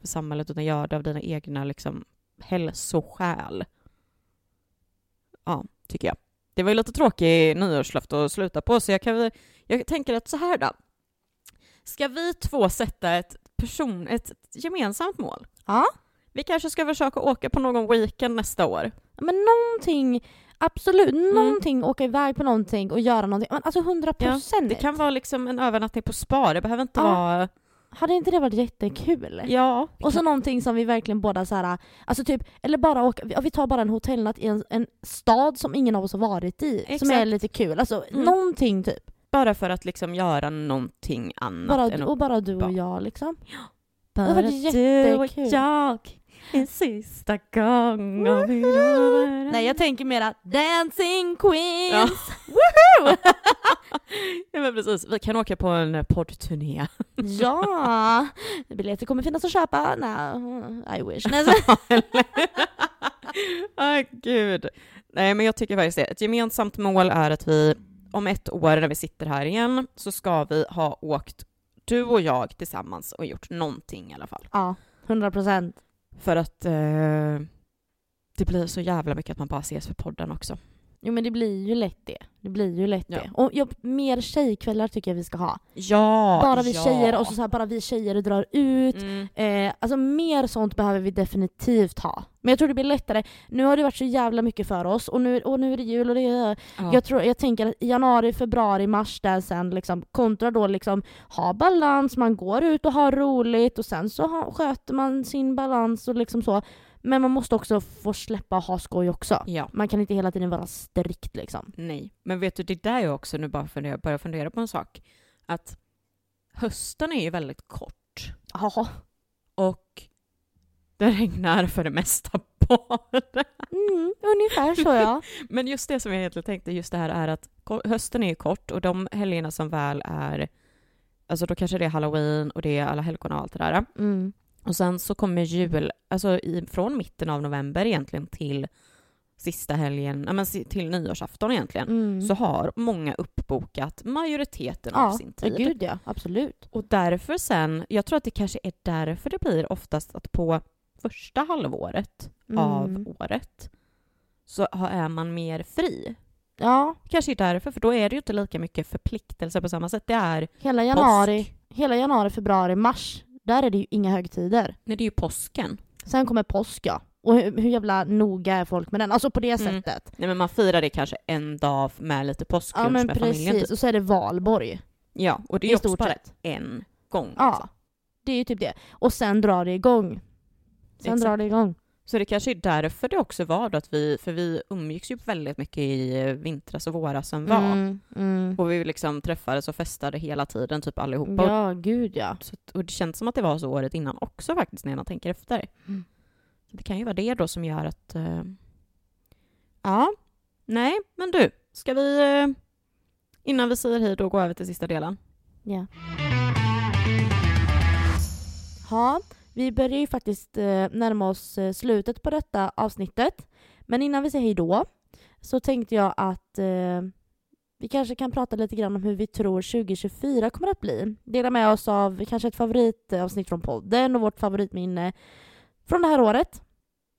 för samhället utan gör det av dina egna liksom, hälsoskäl. Ja, tycker jag. Det var ju lite tråkig nyårslöfte att sluta på, så jag, kan, jag tänker att så här då. Ska vi två sätta ett, person, ett gemensamt mål? Ja. Vi kanske ska försöka åka på någon weekend nästa år. Men någonting, absolut, mm. någonting, åka iväg på någonting och göra någonting. Alltså hundra procent. Ja, det kan vara liksom en övernattning på spa, det behöver inte ja. vara hade inte det varit jättekul? Ja. Och så någonting som vi verkligen båda så här, alltså typ, eller bara åka, vi tar bara en hotellnatt i en, en stad som ingen av oss har varit i, Exakt. som är lite kul. Alltså mm. någonting typ. Bara för att liksom göra någonting annat. Bara, än och bara du och jag liksom. Ja. Bara det var du och jag. En sista gång Nej jag tänker mera Dancing Queens! Ja. Woho! ja men precis, vi kan åka på en poddturné. ja! Biljetter kommer finnas att köpa. Nej, I wish. Nej, oh, gud. Nej men jag tycker faktiskt det. Ett gemensamt mål är att vi om ett år när vi sitter här igen så ska vi ha åkt du och jag tillsammans och gjort någonting i alla fall. Ja, 100 procent. För att eh, det blir så jävla mycket att man bara ses för podden också. Jo men det blir ju lätt det. Det blir ju lätt Ja. det. Och jag, mer tjejkvällar tycker jag vi ska ha. Ja! Bara vi ja. tjejer och så, så här, bara vi tjejer drar ut. Mm. Eh, alltså mer sånt behöver vi definitivt ha. Men jag tror det blir lättare. Nu har det varit så jävla mycket för oss och nu, och nu är det jul och det är... Ja. Jag, tror, jag tänker att januari, februari, mars där sen liksom kontra då liksom ha balans, man går ut och har roligt och sen så ha, sköter man sin balans och liksom så. Men man måste också få släppa och ha skoj också. ja. Man kan inte hela tiden vara strikt liksom. Nej, men vet du, det där är också nu bara fundera, börja fundera på en sak. Att hösten är ju väldigt kort Jaha. och det regnar för det mesta det. Mm, ungefär så ja. Men just det som jag egentligen tänkte, just det här är att hösten är ju kort och de helgerna som väl är, alltså då kanske det är halloween och det är alla helgon och allt det där. Mm. Och sen så kommer jul, alltså i, från mitten av november egentligen till sista helgen, ja, men till nyårsafton egentligen, Mm. så har många uppbokat majoriteten av ja, sin ja, tid. gud ja. Absolut. Och därför sen, jag tror att det kanske är därför det blir oftast att på första halvåret av Mm. året så är man mer fri. Ja, Kanske är därför, för då är det ju inte lika mycket förpliktelser på samma sätt. Det är, hela januari, hela januari, februari, mars. Där är det ju inga högtider. nej, det är ju påsken. Sen kommer påsk ja. Och hur, hur jävla noga är folk med den? Alltså på det Mm. sättet. Nej, men man firar det kanske en dag med lite Ja påsklunch men med familjen. precis. Typ. Och så är det valborg. Ja, och det är I ju också stort bara sett. en gång. Ja. Liksom. Det är ju typ det. Och sen drar det igång. Sen Exakt. drar det igång. Så det kanske är därför det också var då att vi, för vi umgicks ju väldigt mycket i eh, vintras och vårasen var. Mm, mm. Och vi liksom träffades och festade hela tiden, typ allihopa. Ja, gud ja. så, och det känns som att det var så året innan också faktiskt, när man tänker efter. Mm. Det kan ju vara det då som gör att... eh, ja, nej, men du, ska vi... eh, innan vi säger hej då gå över till sista delen? Ja. Ja, vi börjar ju faktiskt eh, närma oss eh, slutet på detta avsnittet. Men innan vi säger hej då så tänkte jag att eh, vi kanske kan prata lite grann om hur vi tror 2024 kommer att bli. Dela med oss av kanske ett favoritavsnitt från podden och vårt favoritminne från det här året.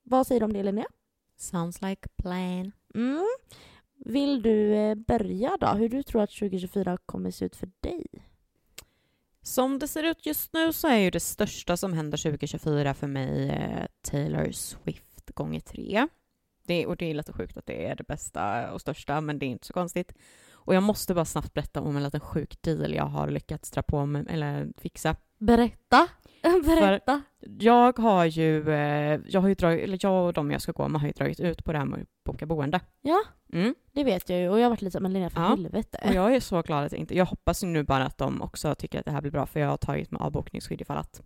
Vad säger du om det Linnea? Sounds like plan. Mm. Vill du börja då? Hur du tror att 2024 kommer se ut för dig? Som det ser ut just nu så är ju det största som händer 2024 för mig eh, Taylor Swift gånger tre. Det, och det är lite sjukt att det är det bästa och största, men det är inte så konstigt. Och jag måste bara snabbt berätta om en liten sjuk deal jag har lyckats dra på mig, eller fixa. Berätta! Berätta! Jag har ju, eh, jag har ju dragit, eller jag och de jag ska gå med har ju dragit ut på det här med att boka boende. Ja. Mm. Det vet jag ju och jag har varit lite men Linnea för Ja. helvete. Och jag är så glad att jag inte... Jag hoppas nu bara att de också tycker att det här blir bra, för jag har tagit med avbokningsskydd ifall att...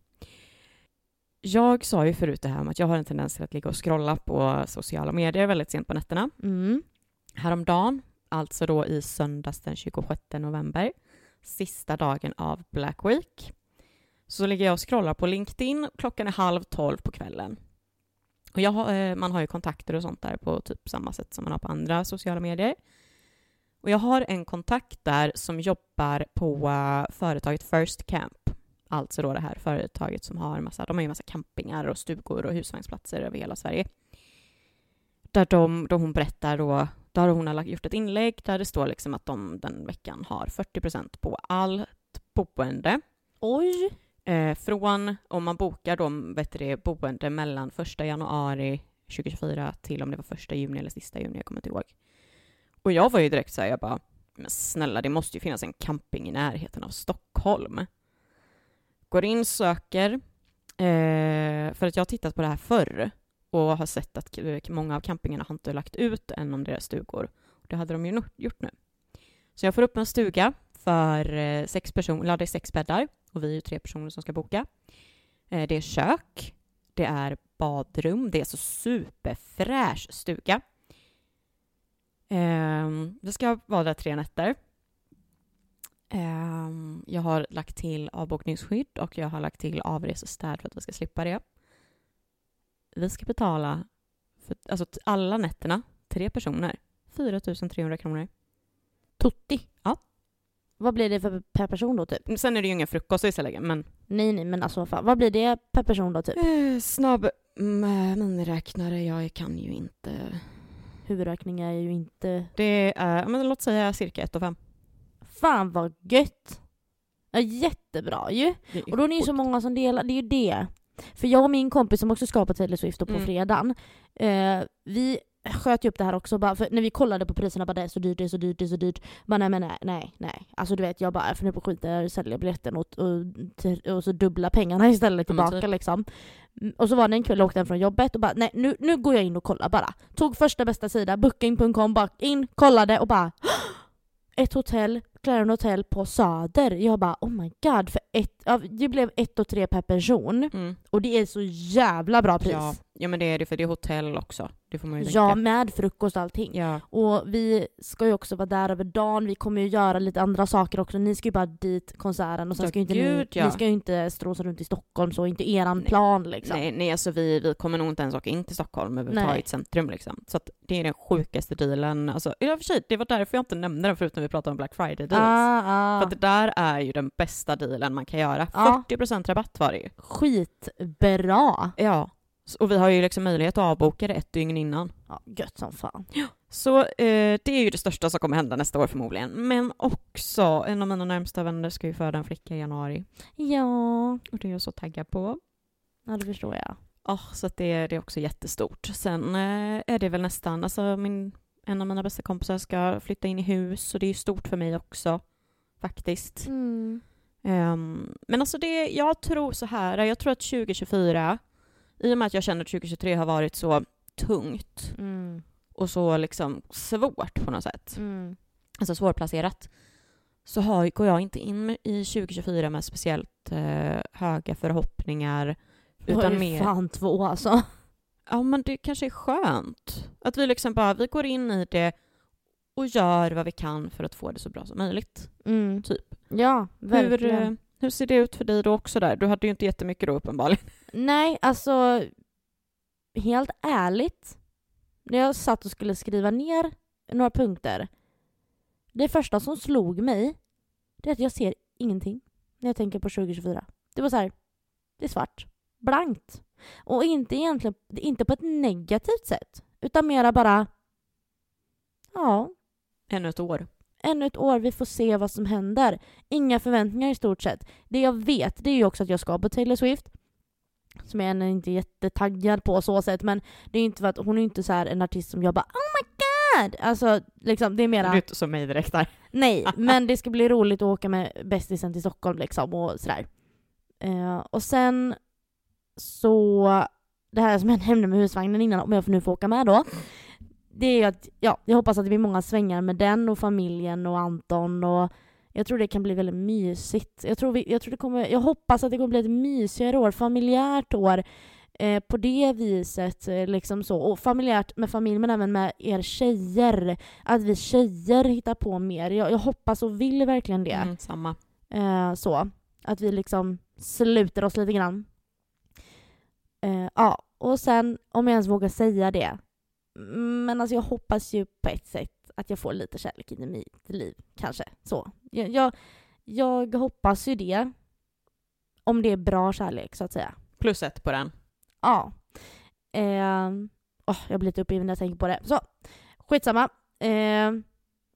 Jag sa ju förut det här om att jag har en tendens till att ligga och scrolla på sociala medier väldigt sent på nätterna. Mm. Häromdagen, alltså då i söndags den 26 november, sista dagen av Black Week, så ligger jag och scrollar på LinkedIn. Klockan är halv tolv på kvällen. Och jag har, eh, man har ju kontakter och sånt där på typ samma sätt som man har på andra sociala medier. Och jag har en kontakt där som jobbar på eh, företaget First Camp. Alltså då det här företaget som har massa, de har ju massa campingar och stugor och husvagnsplatser över hela Sverige. Där, de, då hon berättar då, där hon har gjort ett inlägg där det står liksom att de den veckan har 40% på allt boende. Oj! Eh, från om man bokar de vet det, boende mellan 1 januari 2024 till om det var 1 juni eller sista juni, jag kommer inte ihåg. Och jag var ju direkt så här, jag bara, men snälla det måste ju finnas en camping i närheten av Stockholm. Går in, söker, eh, för att jag har tittat på det här förr och har sett att eh, många av campingarna har inte lagt ut än om deras stugor. Det hade de ju gjort nu. Så jag får upp en stuga för eh, sex personer, eller det är sex bäddar och vi är ju tre personer som ska boka. Eh, det är kök, det är badrum, det är så superfräsch stuga. Ehm, vi ska vara där tre nätter. Ehm, jag har lagt till avbokningsskydd och jag har lagt till avresestäd för att vi ska slippa det. Vi ska betala för alltså, alla nätterna, tre personer, 4 300 kronor. Tutti. Ja. Vad blir det för per person då typ? Sen är det ju ingen frukost lägger men... Nej nej men alltså fan, vad blir det per person då typ? Eh, snabb mm, miniräknare, jag kan ju inte... Huvudräkning är ju inte... Det är, men låt säga cirka 1 5. Fan vad gött! Ja, jättebra ju. Och då är det ju så många som delar, det är ju det. För jag och min kompis som också ska på Taylor Swift på Mm. fredagen, eh, vi sköt ju upp det här också bara, för när vi kollade på priserna bara det är så dyrt, det är så dyrt, det är så dyrt. Bara nej men nej, nej, nej. Alltså du vet jag bara jag funderar på i att sälja biljetten och, och, och så dubbla pengarna istället tillbaka typ. liksom. Mm, Och så var det en kväll jag åkte hem från jobbet och bara nej nu, nu går jag in och kollar bara. Tog första bästa sida, booking.com, bara in, kollade och bara ett hotell, Clarion Hotel på Söder. Jag bara oh my god, för ett, det blev ett och tre per person. Mm. Och det är så jävla bra pris. Ja. Ja, men det är det för det är hotell också. Det får man ju Ja, tänka. med frukost och allting. Ja. Och vi ska ju också vara där över dagen, vi kommer ju göra lite andra saker också. Ni ska ju bara dit konserten och sen Ja, ska ju inte gud, ni, ja. ni ska ju inte strosa runt i Stockholm så, inte eran Nej. plan liksom. Nej, nej alltså vi, vi kommer nog inte ens åka in till Stockholm överhuvudtaget centrum liksom. Så att det är den sjukaste dealen. Alltså, i och för sig, det var därför jag inte nämnde den förut när vi pratade om Black Friday deals. Ah, ah. För att det där är ju den bästa dealen man kan göra. Ja. 40% rabatt var det ju. Skitbra! Ja. Och vi har ju liksom möjlighet att avboka det ett dygn innan. Ja, gött som fan. Så eh, det är ju det största som kommer hända nästa år förmodligen. Men också, en av mina närmsta vänner ska ju föda en flicka i januari. Ja, Och det är jag så taggad på. ja det förstår jag. Ja, så att det, det är också jättestort. Sen eh, är det väl nästan, alltså min, en av mina bästa kompisar ska flytta in i hus och det är ju stort för mig också. Faktiskt. Mm. Ehm, men alltså det, jag tror så här, jag tror att 2024, i och med att jag känner att 2023 har varit så tungt Mm. och så liksom svårt på något sätt, Mm. alltså svårplacerat, så har, går jag inte in i 2024 med speciellt eh, höga förhoppningar. Utan Utan mer, fan två alltså. ja men det kanske är skönt. Att vi liksom bara, vi går in i det och gör vad vi kan för att få det så bra som möjligt. Mm. Typ. Ja, Hur, verkligen. eh, hur ser det ut för dig då också där? Du hade ju inte jättemycket då uppenbarligen. Nej, alltså helt ärligt. När jag satt och skulle skriva ner några punkter. Det första som slog mig, det är att jag ser ingenting när jag tänker på 2024. Det var så här, det är svart. Blankt. Och inte egentligen, inte på ett negativt sätt. Utan mera bara, ja, Ännu ett år. Ännu ett år, vi får se vad som händer. Inga förväntningar i stort sett. Det jag vet det är ju också att jag ska på Taylor Swift. Som jag ännu inte är jättetaggad på så sätt men det är inte för att hon är inte så här en artist som jag bara oh my god! Alltså liksom det är mera Du är inte som mig direkt där. nej men det ska bli roligt att åka med bästisen till Stockholm liksom och sådär. Eh, och sen så det här som jag nämnde med husvagnen innan om jag nu får åka med då. Det är att ja, jag hoppas att det blir många svängar med den och familjen och Anton och jag tror det kan bli väldigt mysigt. Jag, tror vi, jag, tror det kommer, jag hoppas att det kommer bli ett mysigare år, familjärt år eh, på det viset. Eh, liksom så. Och familjärt med familj men även med er tjejer. Att vi tjejer hittar på mer. Jag, jag hoppas och vill verkligen det. Mm, samma. Eh, så. Att vi liksom sluter oss lite grann. Eh, ja, och sen om jag ens vågar säga det. Men alltså jag hoppas ju på ett sätt att jag får lite kärlek in i mitt liv, kanske. Så. Jag, jag, jag hoppas ju det. Om det är bra kärlek, så att säga. Plus ett på den. Ja. Eh, åh, jag blir lite uppgiven när jag tänker på det. Så, skitsamma. Eh,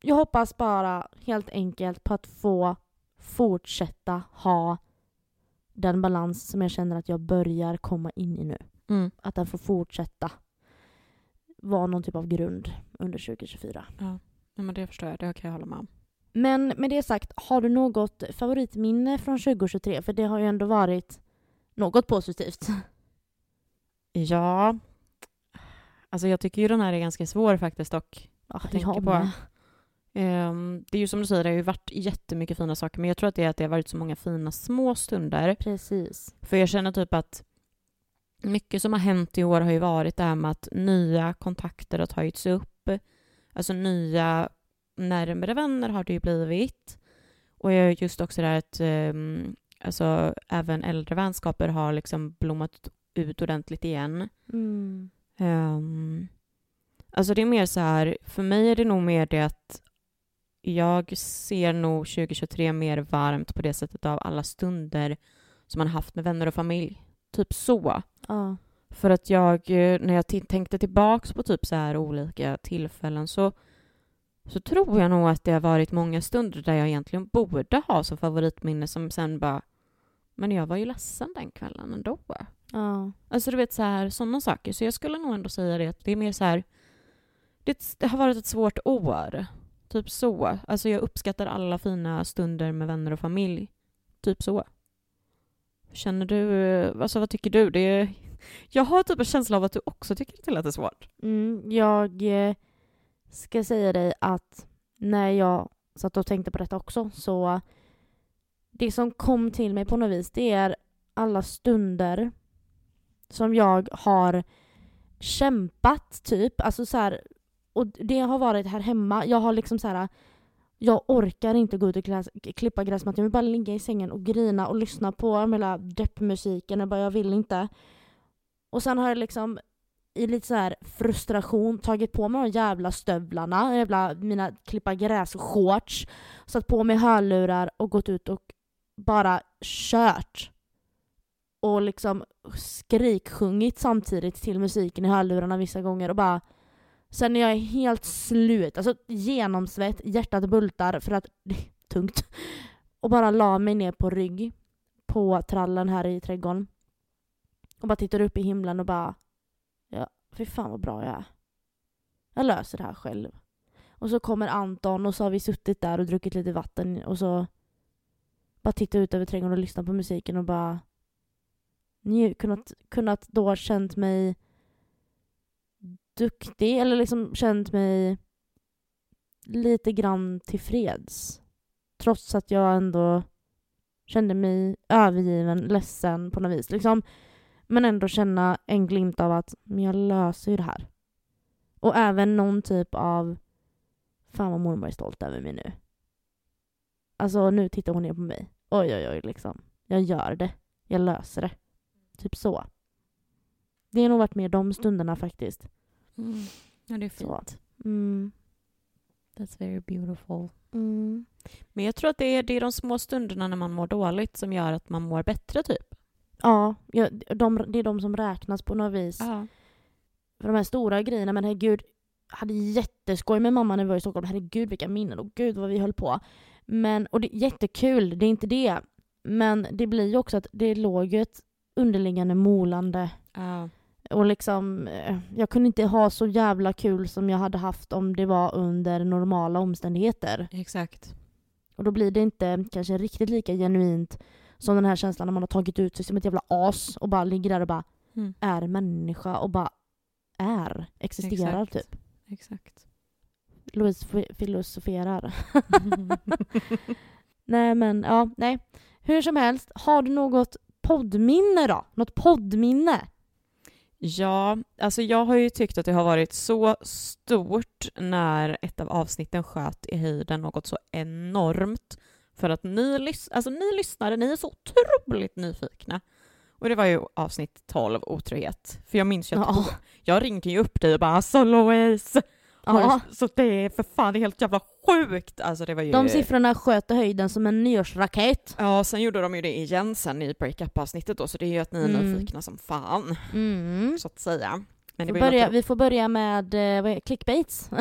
jag hoppas bara helt enkelt på att få fortsätta ha den balans som jag känner att jag börjar komma in i nu. Mm. Att den får fortsätta vara någon typ av grund under 2024. Ja. men det förstår jag. Det kan jag hålla med om. Men med det sagt, har du något favoritminne från 2023? För det har ju ändå varit något positivt. Ja. Alltså jag tycker ju den här är ganska svår faktiskt och Ja, Jag tänker på- ehm, det är ju som du säger, det har ju varit jättemycket fina saker men jag tror att det är att det har varit så många fina små stunder. Precis. För jag känner typ att mycket som har hänt i år har ju varit det här med att nya kontakter har tagits upp. Alltså nya närmare vänner har det ju blivit. Och är just också det här att ehm, alltså, även äldre vänskaper har liksom blommat ut ordentligt igen. jag ser nog 2023 mer varmt på det sättet av alla stunder som man haft med vänner och familj. Typ så. Ja. För att jag, eh, när jag tänkte tillbaks på typ så här olika tillfällen så, så tror jag nog att det har varit många stunder där jag egentligen borde ha som favoritminne som sen bara, men jag var ju ledsen den kvällen ändå. Ja. Alltså du vet så här, sådana saker. Så jag skulle nog ändå säga det att det är mer så här, det, det har varit ett svårt år. Typ så. Alltså jag uppskattar alla fina stunder med vänner och familj. Typ så. Känner du, alltså vad tycker du? Det är, jag har typ en känsla av att du också tycker att det är svårt. Mm, jag eh, ska säga dig att när jag satt och tänkte på detta också så det som kom till mig på något vis det är alla stunder som jag har kämpat typ, alltså så här, och det har varit här hemma. Jag har liksom så här jag orkar inte gå ut och gräs, klippa gräsmattan. Jag vill bara ligga i sängen och grina och lyssna på den hela deppmusiken. Jag bara, jag vill inte. Och sen har jag liksom i lite så här frustration tagit på mig de jävla stövlarna, jävla mina klippa gräs-shorts, satt på mig hörlurar och gått ut och bara kört. Och liksom skriksjungit samtidigt till musiken i hörlurarna vissa gånger och bara Sen när jag är helt slut, alltså genomsvett, hjärtat bultar för att det är tungt. Och bara la mig ner på rygg på trallen här i trädgården. Och bara tittade upp i himlen och bara Ja, fy fan vad bra jag är. Jag löser det här själv. Och så kommer Anton och så har vi suttit där och druckit lite vatten och så bara tittat ut över trädgården och lyssnat på musiken och bara nju, kunnat, kunnat då känt mig duktig eller liksom känt mig lite grann tillfreds. Trots att jag ändå kände mig övergiven, ledsen på något vis. Liksom, men ändå känna en glimt av att men jag löser ju det här. Och även någon typ av fan vad mormor är stolt över mig nu. Alltså nu tittar hon ner på mig. Oj oj oj liksom. Jag gör det. Jag löser det. Typ så. Det har nog varit mer de stunderna faktiskt. Mm. Ja, det är fint. Mm. That's very beautiful. Mm. Men jag tror att det är, det är de små stunderna när man mår dåligt som gör att man mår bättre, typ. Ja, ja de, det är de som räknas på något vis. Ja. För de här stora grejerna, men herregud, jag hade jätteskoj med mamma när vi var i Stockholm. Herregud vilka minnen och gud vad vi höll på. Men, och det är jättekul, det är inte det. Men det blir ju också att det låg ju ett underliggande molande. Ja. Och liksom, eh, jag kunde inte ha så jävla kul som jag hade haft om det var under normala omständigheter. Exakt. Och då blir det inte kanske riktigt lika genuint som den här känslan när man har tagit ut sig som ett jävla as och bara ligger där och bara Mm. är människa och bara är, existerar Exakt. typ. Exakt. Louise fi- filosoferar. nej men, ja, nej. Hur som helst, har du något poddminne då? Något poddminne? Ja, alltså jag har ju tyckt att det har varit så stort när ett av avsnitten sköt i höjden något så enormt. För att ni, alltså ni lyssnare, ni är så otroligt nyfikna. Och det var ju avsnitt 12, otrohet. För jag minns ju att Ja. jag ringde ju upp dig och bara alltså Louise, Ja, så det är för fan det är helt jävla sjukt. Alltså det var ju... de siffrorna sköt i höjden som en nyårsraket. Ja, sen gjorde de ju det igen sen i breakup-avsnittet då, så det är ju att ni är Mm. nyfikna som fan, Mm. så att säga. Får börja, något- vi får börja med eh, clickbaits.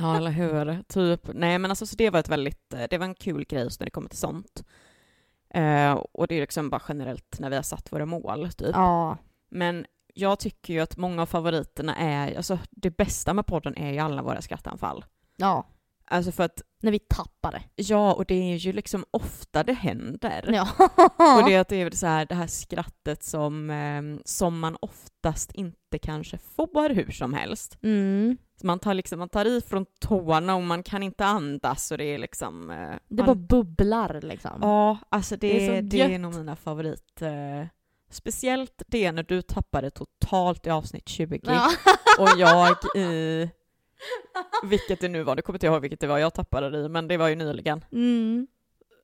Ja, eller hur? Typ. Nej, men alltså så det var ett väldigt, eh, det var en kul grej just när det kommer till sånt. Eh, och det är liksom bara generellt när vi har satt våra mål, typ. ja. Men jag tycker ju att många av favoriterna är, alltså det bästa med podden är ju alla våra skrattanfall. ja, Alltså för att, när vi tappade. ja, och det är ju liksom ofta det händer. Ja. Och det är att det är så här, det här skrattet som, eh, som man oftast inte kanske får hur som helst. Mm. Man tar, liksom, man tar i från tårna och man kan inte andas och det är liksom... eh, Det man, bara bubblar liksom. Ja, alltså det, Det är så det är nog mina favorit... Eh, speciellt det när du tappade totalt i avsnitt 20 Ja. och jag i... Vilket det nu var, det kommer inte jag ihåg vilket det var jag tappade det i, men det var ju nyligen. Mm.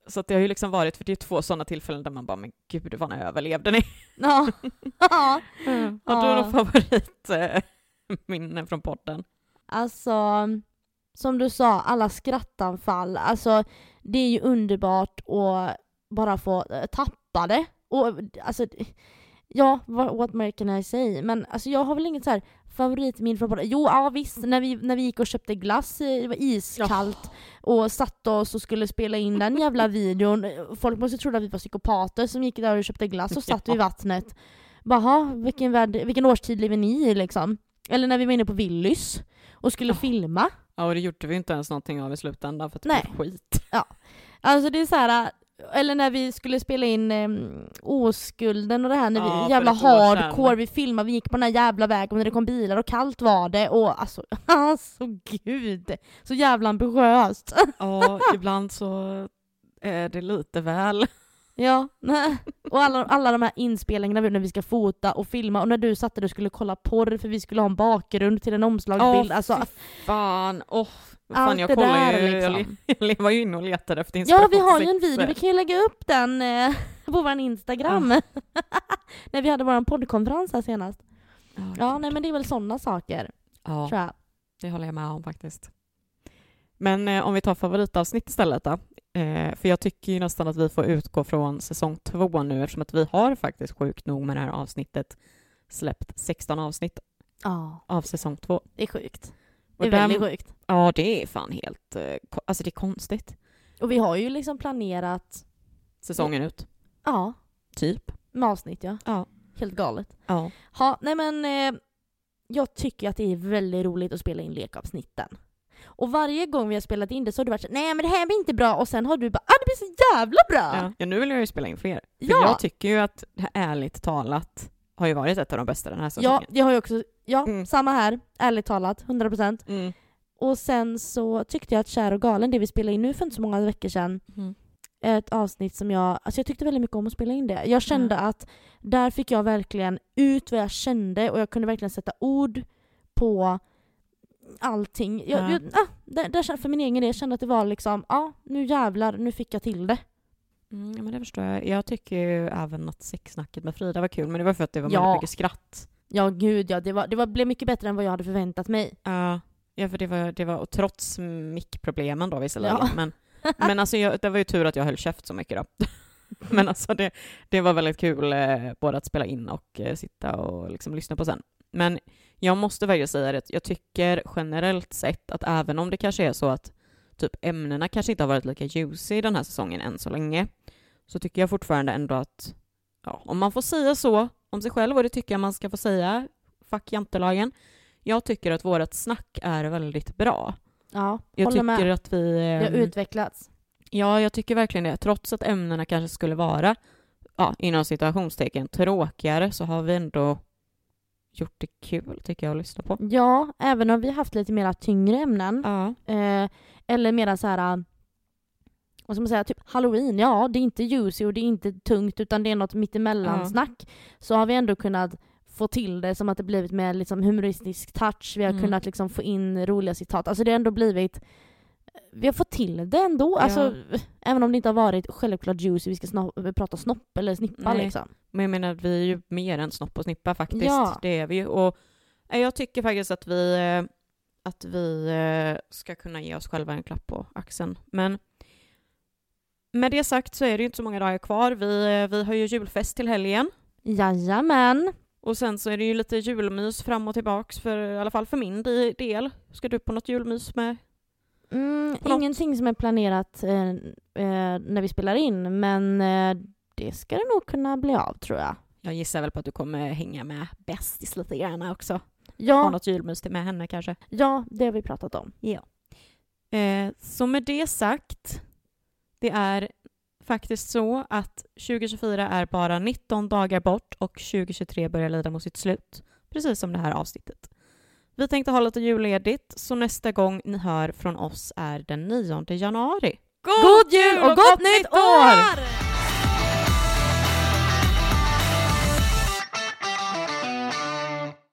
Så det har ju liksom varit, för det är två sådana tillfällen där man bara, men gud vad överlevde ni? Ja. ja. Har du Ja. någon favorit eh, minne från podden? Alltså, som du sa, alla skrattanfall. Alltså det är ju underbart att bara få eh, tappa det. Och alltså, ja, what, more can I say? Men alltså jag har väl inget så här favoritminne från podden. Jo, ja visst, när vi, när vi gick och köpte glass, eh, det var iskallt, och satte oss och skulle spela in den jävla videon. Folk måste tro att vi var psykopater som gick där och köpte glass och satt vid vattnet. Bara, vilken, värld, vilken årstid lever ni i liksom? Eller när vi var inne på Willys och skulle Ja. filma. Ja, och det gjorde vi inte ens någonting av i slutändan för att det Nej. blev skit. Alltså det är så här. Eller när vi skulle spela in um, Oskulden och det här, när vi, Ja, jävla hardcore, vi filmade, vi gick på den här jävla vägen när det kom bilar och kallt var det och alltså, alltså gud, så jävla ambitiöst. Ja, ibland så är det lite väl. Ja, och alla, alla de här inspelningarna när vi ska fota och filma och när du satt där och skulle kolla porr för vi skulle ha en bakgrund till en omslagsbild. Åh, alltså, fan, åh. Allt fan, jag det kollar där, ju, liksom. jag, var ju inne och letade efter ja, inspiration. vi har ju en video, vi kan ju lägga upp den eh, på vår Instagram. när vi hade vår poddkonferens här senast. Ja, nej men det är väl sådana saker, ja, tror jag. det håller jag med om faktiskt. Men eh, om vi tar favoritavsnitt istället då. Eh, för jag tycker ju nästan att vi får utgå från säsong två nu eftersom att vi har faktiskt sjukt nog med det här avsnittet släppt 16 avsnitt Ja, av säsong två. det är sjukt. Det är den- väldigt sjukt. Ja, det är fan helt... eh, Alltså det är konstigt. Och vi har ju liksom planerat, Säsongen ut, ja, typ. med avsnitt ja. Ja. Helt galet. Ja. Ja, nej men eh, jag tycker att det är väldigt roligt att spela in lekavsnitten. Och varje gång vi har spelat in det så har du varit så nej men det här blir inte bra och sen har du bara ah det blir så jävla bra! Ja. ja, nu vill jag ju spela in fler. För Ja. jag tycker ju att ärligt talat har ju varit ett av de bästa den här Ja, säsongen. jag har ju också, ja Mm. samma här, ärligt talat, 100%. Mm. Och sen så tyckte jag att Kär och galen, det vi spelade in nu för inte så många veckor sedan, Mm. ett avsnitt som jag, alltså jag tyckte väldigt mycket om att spela in det. Jag kände att där fick jag verkligen ut vad jag kände och jag kunde verkligen sätta ord på allting. Jag, Ja. jag, ah, där, där, för min egen del, kände att det var liksom, ja nu jävlar, nu fick jag till det. Mm, ja, men det förstår jag. Jag tycker ju även att sexsnacket med Frida var kul, men det var för att det var Ja. väldigt mycket skratt. Ja gud ja, det, var, det var, blev mycket bättre än vad jag hade förväntat mig. Ja, ja för det var, det var och trots mickproblemen då visserligen, Ja. men, men alltså jag, det var ju tur att jag höll käft så mycket då. men alltså det, det var väldigt kul eh, både att spela in och eh, sitta och liksom lyssna på sen. Men jag måste verkligen säga det, att jag tycker generellt sett att även om det kanske är så att typ ämnena kanske inte har varit lika juicy den här säsongen än så länge, så tycker jag fortfarande ändå att, ja, om man får säga så om sig själv, och det tycker jag man ska få säga, fuck jantelagen, jag tycker att vårt snack är väldigt bra. Ja, Jag tycker med. att vi... Det har ehm, utvecklats. Ja, jag tycker verkligen det. Trots att ämnena kanske skulle vara, ja, inom situationstecken, tråkigare så har vi ändå gjort det kul, tycker jag, att lyssna på. Ja, även om vi har haft lite mera tyngre ämnen. Ja. Eh, eller mera så här. äh, Vad ska man säga? Typ halloween. Ja, det är inte juicy och det är inte tungt utan det är något mittemellan-snack. Så har vi ändå kunnat få till det som att det blivit med liksom humoristisk touch. Vi har Mm. kunnat liksom få in roliga citat. Alltså det har ändå blivit vi har fått till det ändå. Alltså, även om det inte har varit självklart juicy, vi ska sno- prata snopp eller snippa Nej. liksom. Men jag menar, vi är ju mer än snopp och snippa faktiskt. Ja. Det är vi ju. Och eh, jag tycker faktiskt att vi, eh, att vi eh, ska kunna ge oss själva en klapp på axeln. Men med det sagt så är det ju inte så många dagar kvar. Vi, vi har ju julfest till helgen. Jajamän. Och sen så är det ju lite julmys fram och tillbaks, för, i alla fall för min del. Ska du på något julmys med? Mm, ingenting som är planerat eh, eh, när vi spelar in, men eh, det ska det nog kunna bli av tror jag. Jag gissar väl på att du kommer hänga med bästis lite grann också. Ha Ja, något julmys till med henne kanske. ja, det har vi pratat om. Eh, så med det sagt, det är faktiskt så att 2024 är bara 19 dagar bort och 2023 börjar lida mot sitt slut. Precis som det här avsnittet. Vi tänkte ha lite julledigt, så nästa gång ni hör från oss är den 9 januari. God jul och gott nytt år!